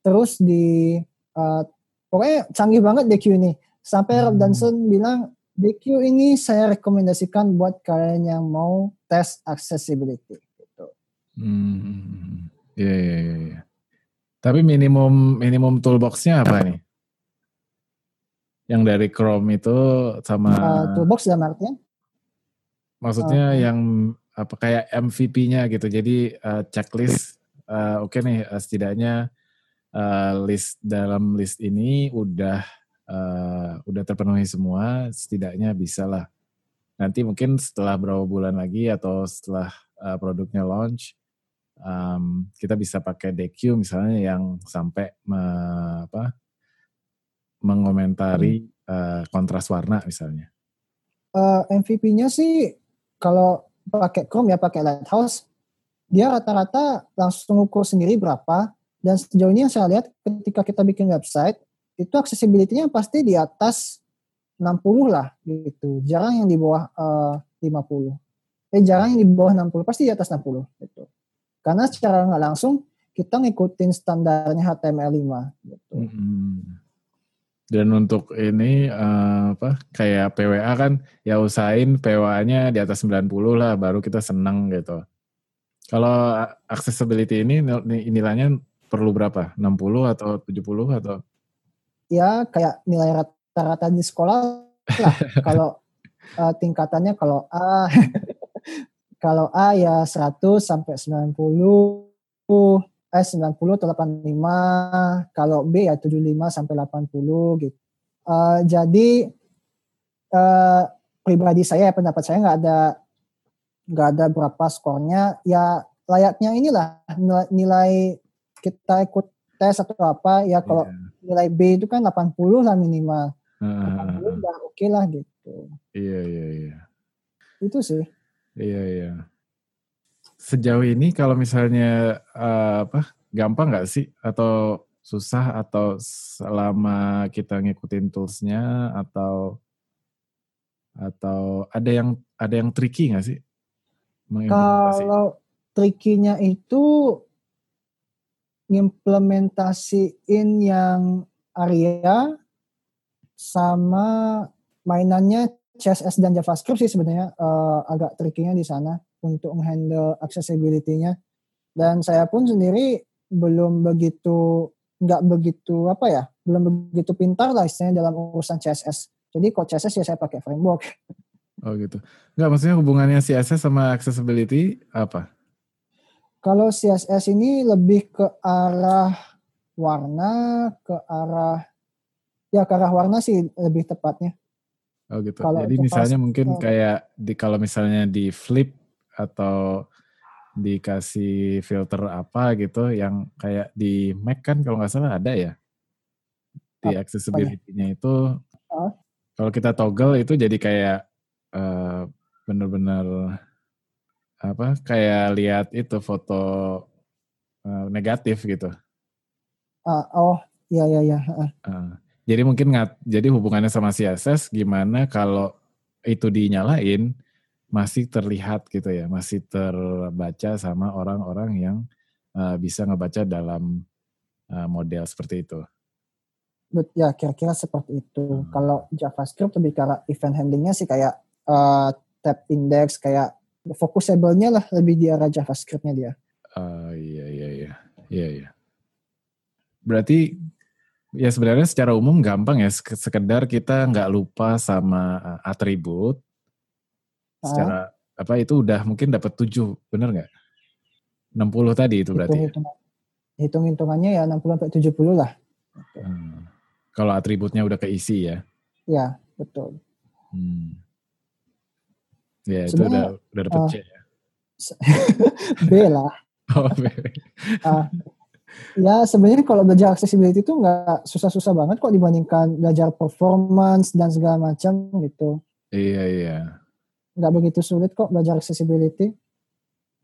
terus di uh, pokoknya canggih banget DQ ini. Sampai hmm. Rob Danson bilang DQ ini saya rekomendasikan buat kalian yang mau tes accessibility. Gitu. Hmm, iya iya iya. Ya. Tapi minimum minimum toolboxnya apa nih? Yang dari Chrome itu sama uh, toolbox dalam artian? Maksudnya uh, yang apa kayak MVP-nya gitu. Jadi uh, checklist uh, oke okay nih uh, setidaknya uh, list dalam list ini udah uh, udah terpenuhi semua, setidaknya bisa lah. Nanti mungkin setelah berapa bulan lagi atau setelah uh, produknya launch, um, kita bisa pakai DQ misalnya yang sampai me, apa, mengomentari uh, kontras warna misalnya. Uh, MVP-nya sih kalau pakai Chrome ya pakai Lighthouse, dia rata-rata langsung ukur sendiri berapa. Dan sejauh ini yang saya lihat ketika kita bikin website, itu accessibility-nya pasti di atas 60 lah gitu. Jarang yang di bawah eh, uh, 50. Eh jarang yang di bawah 60, pasti di atas 60 gitu. Karena secara nggak langsung kita ngikutin standarnya HTML5 gitu. Hmm. Dan untuk ini uh, apa kayak PWA kan ya usahain PWA-nya di atas 90 lah baru kita senang gitu. Kalau accessibility ini nilainya perlu berapa? 60 atau 70 atau? Ya kayak nilai rata-rata di sekolah lah. kalau uh, tingkatannya kalau A kalau A ya 100 sampai 90 eh 90 atau 85, kalau B ya 75 sampai 80 gitu. Uh, jadi uh, pribadi saya pendapat saya nggak ada nggak ada berapa skornya ya layaknya inilah nilai, nilai kita ikut tes atau apa ya kalau yeah. Nilai B itu kan 80 lah minimal. Uh, 80 udah oke okay lah gitu. Iya iya iya. Itu sih. Iya iya sejauh ini kalau misalnya uh, apa gampang nggak sih atau susah atau selama kita ngikutin toolsnya atau atau ada yang ada yang tricky nggak sih? Kalau trickynya itu implementasiin yang area sama mainannya CSS dan JavaScript sih sebenarnya uh, agak trickynya di sana untuk menghandle accessibility-nya. Dan saya pun sendiri belum begitu nggak begitu apa ya, belum begitu pintar lah istilahnya dalam urusan CSS. Jadi kalau CSS ya saya pakai framework. Oh gitu. Nggak maksudnya hubungannya CSS sama accessibility apa? Kalau CSS ini lebih ke arah warna, ke arah ya ke arah warna sih lebih tepatnya. Oh gitu. Kalau Jadi misalnya pas, mungkin oh. kayak di kalau misalnya di flip atau dikasih filter apa gitu yang kayak di Mac kan kalau nggak salah ada ya di accessibility-nya itu oh. kalau kita toggle itu jadi kayak uh, bener-bener apa kayak lihat itu foto uh, negatif gitu. Uh, oh ya ya ya. Uh. Uh, jadi mungkin nggak jadi hubungannya sama CSS gimana kalau itu dinyalain masih terlihat gitu ya, masih terbaca sama orang-orang yang uh, bisa ngebaca dalam uh, model seperti itu. Ya kira-kira seperti itu. Hmm. Kalau JavaScript lebih ke event handlingnya sih kayak uh, tab index, kayak fokusable-nya lah lebih di arah JavaScript-nya dia. Uh, iya iya iya iya iya. Berarti ya sebenarnya secara umum gampang ya sekedar kita nggak lupa sama atribut secara apa itu udah mungkin dapat 7, bener nggak? 60 tadi itu berarti. Hitung, hitung, hitung hitungannya ya 60 sampai 70 lah. Hmm. Kalau atributnya udah keisi ya. Ya, betul. Hmm. Ya, itu udah udah dapat uh, C ya. B lah. Oh, B. uh, ya sebenarnya kalau belajar accessibility itu nggak susah-susah banget kok dibandingkan belajar performance dan segala macam gitu. Iya iya nggak begitu sulit kok belajar accessibility.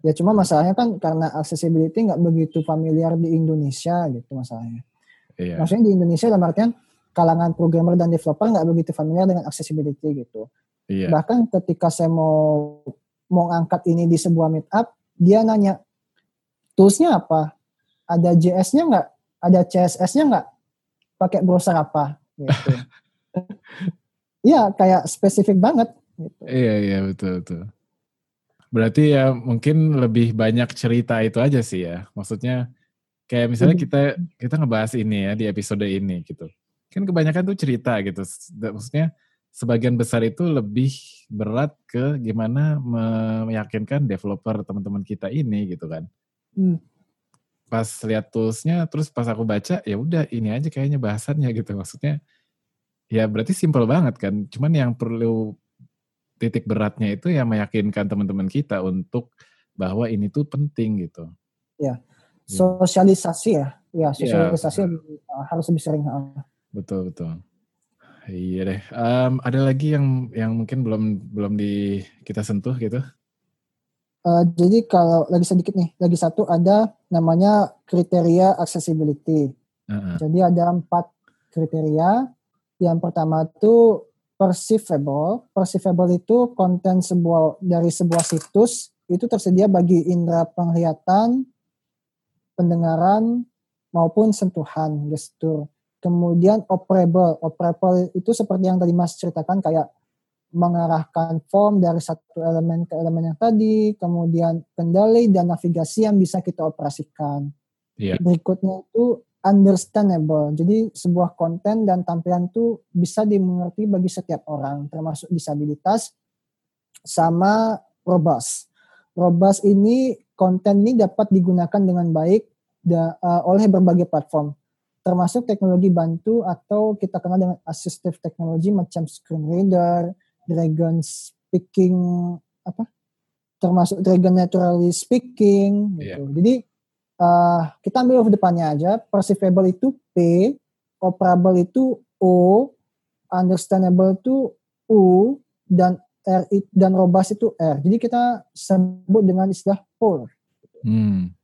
Ya cuma masalahnya kan karena accessibility nggak begitu familiar di Indonesia gitu masalahnya. Iya. Maksudnya di Indonesia dalam artian kalangan programmer dan developer nggak begitu familiar dengan accessibility gitu. Iya. Bahkan ketika saya mau mau angkat ini di sebuah meetup, dia nanya toolsnya apa, ada JS-nya nggak, ada CSS-nya nggak, pakai browser apa, gitu. Iya, kayak spesifik banget. Gitu. Iya iya betul betul. Berarti ya mungkin lebih banyak cerita itu aja sih ya. Maksudnya kayak misalnya Hmm. kita kita ngebahas ini ya di episode ini gitu. Kan kebanyakan tuh cerita gitu. Maksudnya sebagian besar itu lebih berat ke gimana meyakinkan developer teman-teman kita ini gitu kan. Hmm. Pas lihat toolsnya, terus pas aku baca ya udah ini aja kayaknya bahasannya gitu. Maksudnya ya berarti simple banget kan. Cuman yang perlu titik beratnya itu ya meyakinkan teman-teman kita untuk bahwa ini tuh penting gitu. Ya, Iya. sosialisasi ya, ya Iya, sosialisasi uh, harus lebih sering. Betul betul. Iya deh. Em, ada lagi yang yang mungkin belum belum di kita sentuh gitu. Uh, jadi kalau lagi sedikit nih, lagi satu ada namanya kriteria accessibility. Heeh. Jadi ada empat kriteria. Yang pertama itu perceivable. Perceivable itu konten sebuah dari sebuah situs itu tersedia bagi indera penglihatan, pendengaran maupun sentuhan, gestur. Kemudian operable. Operable itu seperti yang tadi Mas ceritakan kayak mengarahkan form dari satu elemen ke elemen yang tadi, kemudian kendali dan navigasi yang bisa kita operasikan. Iya. Berikutnya itu understandable. Jadi sebuah konten dan tampilan itu bisa dimengerti bagi setiap orang, termasuk disabilitas sama robust. Robust ini konten ini dapat digunakan dengan baik da, uh, oleh berbagai platform, termasuk teknologi bantu atau kita kenal dengan assistive technology macam screen reader, Dragon speaking apa? Termasuk Dragon naturally speaking gitu. Iya. Jadi uh, kita ambil huruf depannya aja. Perceivable itu P, operable itu O, understandable itu U, dan R dan robust itu R. Jadi kita sebut dengan istilah POR. Hmm.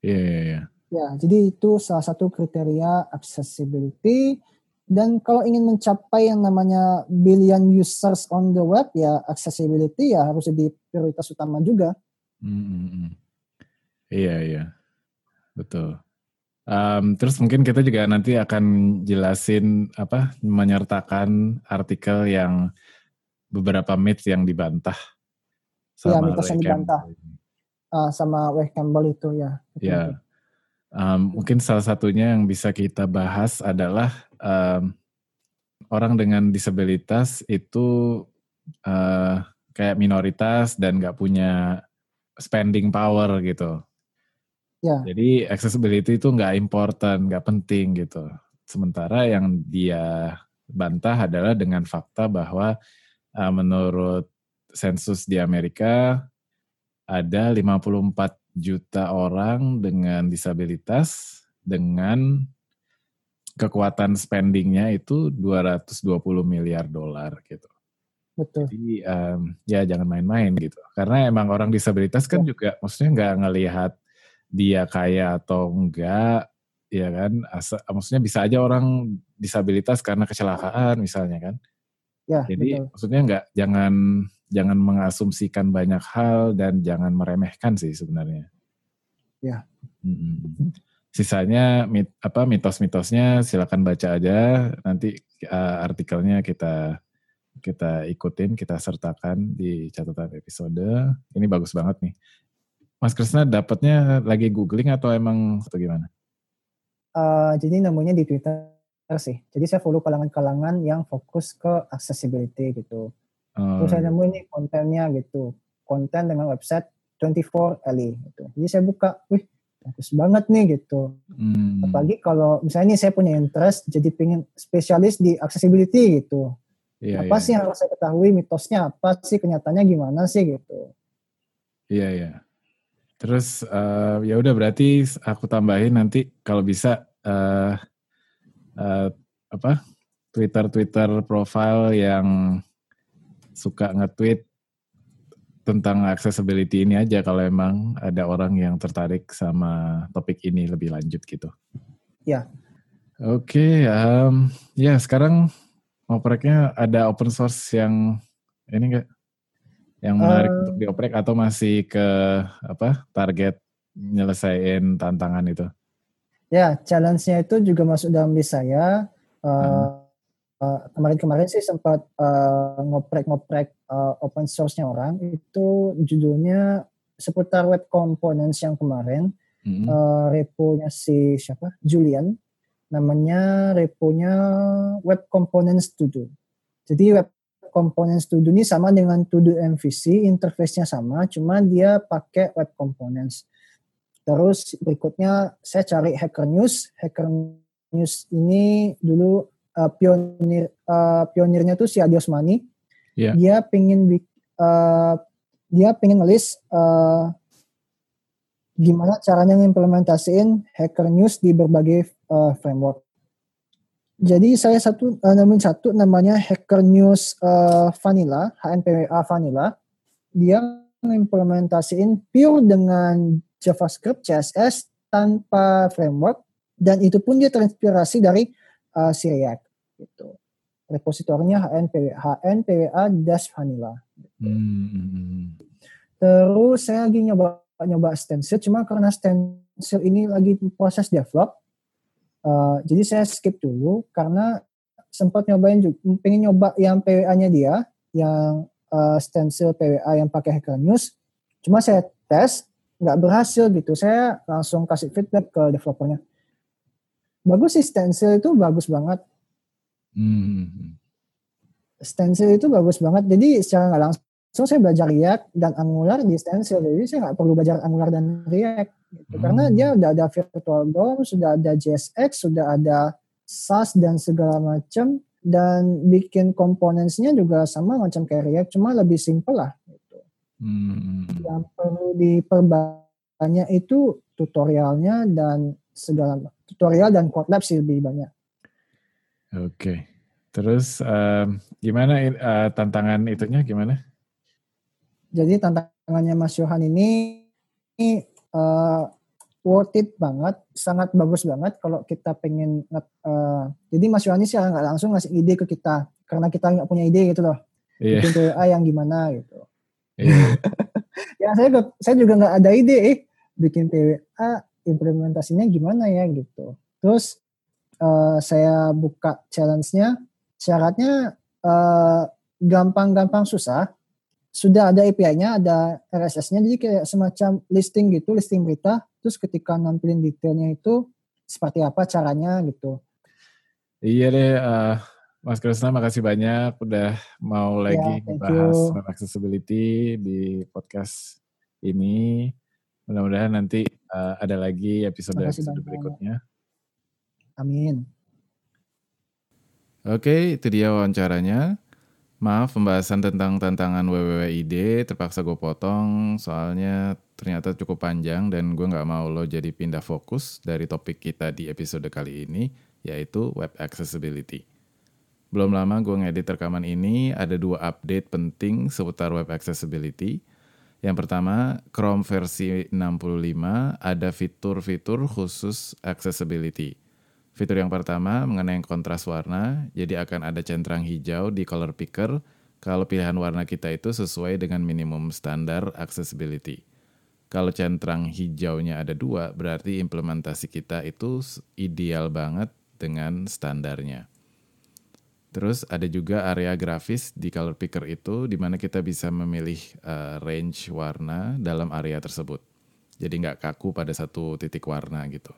Iya iya iya. Ya, jadi itu salah satu kriteria accessibility. Dan kalau ingin mencapai yang namanya billion users on the web, ya accessibility ya harus jadi prioritas utama juga. Hmm, hmm, hmm. Iya iya. Betul. Em, terus mungkin kita juga nanti akan jelasin apa menyertakan artikel yang beberapa myth yang dibantah Iya, mitos yang dibantah. Ah, sama Wes Campbell itu ya. betul. Um, mungkin salah satunya yang bisa kita bahas adalah um, orang dengan disabilitas itu uh, kayak minoritas dan nggak punya spending power gitu. Ya. Jadi accessibility itu nggak important, nggak penting gitu. Sementara yang dia bantah adalah dengan fakta bahwa uh, menurut sensus di Amerika ada 54 juta orang dengan disabilitas dengan kekuatan spendingnya itu 220 miliar dolar gitu. Betul. Jadi um, ya jangan main-main gitu. Karena emang orang disabilitas kan juga maksudnya nggak ngelihat dia kaya atau enggak, ya kan? Asa, maksudnya bisa aja orang disabilitas karena kecelakaan misalnya kan. Ya, Jadi betul. maksudnya nggak jangan jangan mengasumsikan banyak hal dan jangan meremehkan sih sebenarnya. Ya. Mm-mm. Sisanya mit, apa mitos-mitosnya silakan baca aja. Nanti uh, artikelnya kita kita ikutin, kita sertakan di catatan episode. Ini bagus banget nih. Mas Krisna dapatnya lagi googling atau emang atau gimana? Eh, jadi namanya di Twitter sih. Jadi saya follow kalangan-kalangan yang fokus ke accessibility gitu. Oh, Terus saya nemu ini kontennya gitu. Konten dengan website 24 LE gitu. Jadi saya buka, wih bagus banget nih gitu. hmm, Apalagi kalau misalnya nih saya punya interest jadi pengen spesialis di accessibility gitu. iya, apa iya, sih yang harus saya ketahui mitosnya apa sih kenyataannya gimana sih gitu. Iya iya. Terus eh, ya udah berarti aku tambahin nanti kalau bisa eh eh, apa Twitter Twitter profile yang suka nge-tweet tentang accessibility ini aja kalau emang ada orang yang tertarik sama topik ini lebih lanjut gitu. Ya. Oke, okay, um, ya sekarang opreknya ada open source yang ini enggak yang menarik uh, untuk dioprek atau masih ke apa target nyelesain tantangan itu? Ya, challenge-nya itu juga masuk dalam list saya. Uh, uh, kemarin-kemarin sih sempat uh, ngoprek-ngoprek uh, open source-nya orang. Itu judulnya seputar web components yang kemarin. Mm -hmm. uh, repo-nya si siapa? Julian namanya reponya Web Components To Do. Jadi Web Components To Do ini sama dengan To Do MVC, interface-nya sama, cuma dia pakai Web Components. Terus berikutnya saya cari Hacker News. Hacker News ini dulu uh, pionir uh, pionirnya tuh si Adi Osmani. Yeah. Dia pengen uh, dia pengen ngelis uh, gimana caranya ngimplementasiin Hacker News di berbagai uh, framework. Jadi saya satu uh, nemuin satu namanya Hacker News uh, Vanilla, HNPWA Vanilla. Dia mengimplementasiin pure dengan JavaScript, CSS tanpa framework dan itu pun dia terinspirasi dari uh, si React gitu. Repositorinya HNPWA, dash Vanilla. Gitu. Hmm. Terus saya lagi nyoba nyoba stencil, cuma karena stencil ini lagi proses develop, Uh, jadi saya skip dulu karena sempat nyobain juga, pengen nyoba yang PWA-nya dia, yang uh, stencil PWA yang pakai Hacker News. Cuma saya tes, nggak berhasil gitu. Saya langsung kasih feedback ke developernya. Bagus sih stencil itu bagus banget. Hmm. Stencil itu bagus banget. Jadi secara nggak langsung saya belajar React dan Angular di Stencil, jadi saya nggak perlu belajar Angular dan React. Gitu. Hmm. Karena dia udah ada virtual DOM, sudah ada JSX, sudah ada SAS dan segala macam dan bikin komponennya juga sama macam kayak React, cuma lebih simple lah. Gitu. Hmm. Yang perlu diperbanyak itu tutorialnya dan segala tutorial dan code lab sih lebih banyak. Oke, okay. terus uh, gimana uh, tantangan itunya gimana? Jadi tantangannya Mas Yohan ini, ini uh, worth it banget, sangat bagus banget kalau kita pengen. Uh, jadi Mas Yohan ini sih nggak langsung ngasih ide ke kita, karena kita nggak punya ide gitu loh. Yeah. Bikin PWA yang gimana gitu. Yeah. ya saya saya juga nggak ada ide, eh bikin PWA implementasinya gimana ya gitu. Terus uh, saya buka challenge-nya, syaratnya gampang-gampang uh, susah sudah ada API-nya, ada RSS-nya, jadi kayak semacam listing gitu, listing berita. Terus ketika nampilin detailnya itu seperti apa caranya gitu. Iya deh, uh, Mas Krisna makasih banyak udah mau ya, lagi bahas web accessibility di podcast ini. Mudah-mudahan nanti uh, ada lagi episode-episode berikutnya. Amin. Oke, itu dia wawancaranya. Maaf, pembahasan tentang tantangan WWWID terpaksa gue potong soalnya ternyata cukup panjang dan gue nggak mau lo jadi pindah fokus dari topik kita di episode kali ini, yaitu web accessibility. Belum lama gue ngedit rekaman ini, ada dua update penting seputar web accessibility. Yang pertama, Chrome versi 65 ada fitur-fitur khusus accessibility. Fitur yang pertama mengenai kontras warna, jadi akan ada centang hijau di color picker kalau pilihan warna kita itu sesuai dengan minimum standar accessibility. Kalau centang hijaunya ada dua, berarti implementasi kita itu ideal banget dengan standarnya. Terus ada juga area grafis di color picker itu di mana kita bisa memilih uh, range warna dalam area tersebut. Jadi nggak kaku pada satu titik warna gitu.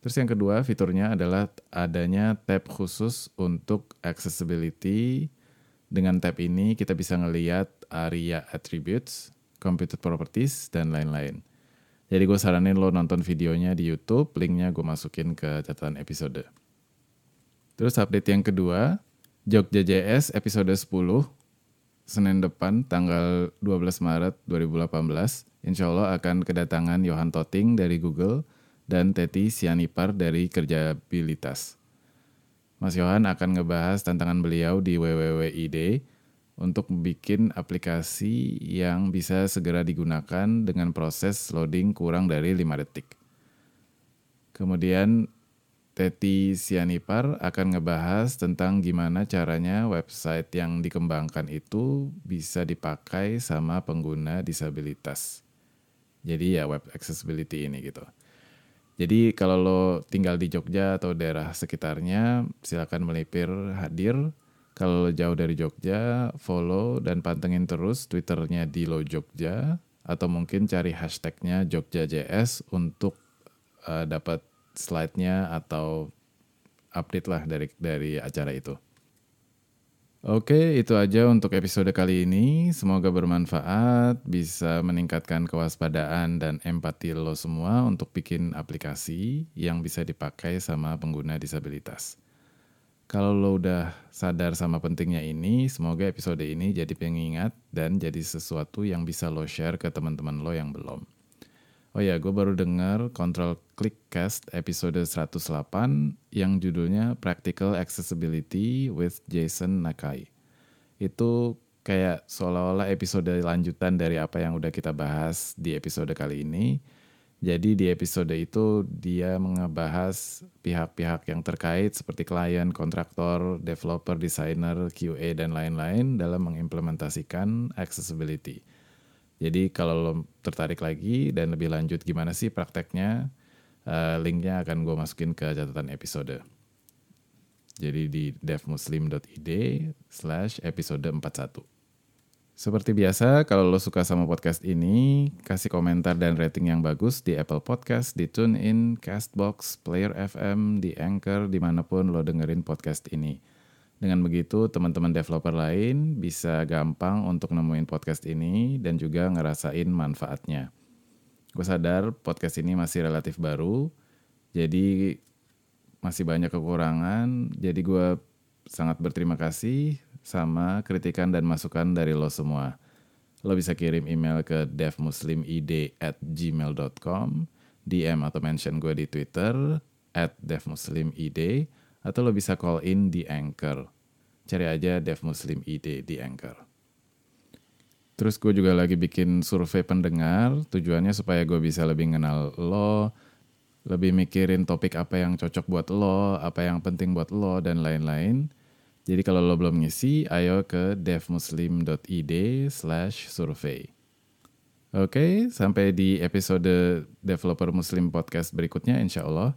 Terus yang kedua fiturnya adalah adanya tab khusus untuk accessibility. Dengan tab ini kita bisa ngeliat area attributes, computed properties, dan lain-lain. Jadi gue saranin lo nonton videonya di YouTube, linknya gue masukin ke catatan episode. Terus update yang kedua, Jogja JS episode 10, Senin depan tanggal 12 Maret 2018, insya Allah akan kedatangan Johan Toting dari Google, dan Teti Sianipar dari Kerjabilitas. Mas Yohan akan ngebahas tantangan beliau di WWWID untuk bikin aplikasi yang bisa segera digunakan dengan proses loading kurang dari 5 detik. Kemudian Teti Sianipar akan ngebahas tentang gimana caranya website yang dikembangkan itu bisa dipakai sama pengguna disabilitas. Jadi ya web accessibility ini gitu. Jadi kalau lo tinggal di Jogja atau daerah sekitarnya, silakan melipir hadir. Kalau lo jauh dari Jogja, follow dan pantengin terus Twitternya di Lo Jogja atau mungkin cari hashtagnya JogjaJS untuk uh, dapat slide-nya atau update lah dari dari acara itu. Oke, itu aja untuk episode kali ini. Semoga bermanfaat, bisa meningkatkan kewaspadaan dan empati lo semua untuk bikin aplikasi yang bisa dipakai sama pengguna disabilitas. Kalau lo udah sadar sama pentingnya ini, semoga episode ini jadi pengingat dan jadi sesuatu yang bisa lo share ke teman-teman lo yang belum. Oh ya, gue baru dengar Control Click Cast episode 108 yang judulnya Practical Accessibility with Jason Nakai. Itu kayak seolah-olah episode lanjutan dari apa yang udah kita bahas di episode kali ini. Jadi di episode itu dia ngebahas pihak-pihak yang terkait seperti klien, kontraktor, developer, designer, QA, dan lain-lain dalam mengimplementasikan accessibility. Jadi kalau lo tertarik lagi dan lebih lanjut gimana sih prakteknya, uh, linknya akan gue masukin ke catatan episode. Jadi di devmuslim.id slash episode 41. Seperti biasa, kalau lo suka sama podcast ini, kasih komentar dan rating yang bagus di Apple Podcast, di TuneIn, Castbox, Player FM, di Anchor, di mana pun lo dengerin podcast ini. Dengan begitu, teman-teman developer lain bisa gampang untuk nemuin podcast ini dan juga ngerasain manfaatnya. Gue sadar podcast ini masih relatif baru, jadi masih banyak kekurangan. Jadi gue sangat berterima kasih sama kritikan dan masukan dari lo semua. Lo bisa kirim email ke devmuslimid at gmail.com, DM atau mention gue di Twitter, at devmuslimid, atau lo bisa call in di Anchor. Cari aja Dev Muslim ID di Anchor. Terus gue juga lagi bikin survei pendengar, tujuannya supaya gue bisa lebih kenal lo, lebih mikirin topik apa yang cocok buat lo, apa yang penting buat lo, dan lain-lain. Jadi kalau lo belum ngisi, ayo ke devmuslim.id slash survei. Oke, sampai di episode Developer Muslim Podcast berikutnya insya Allah.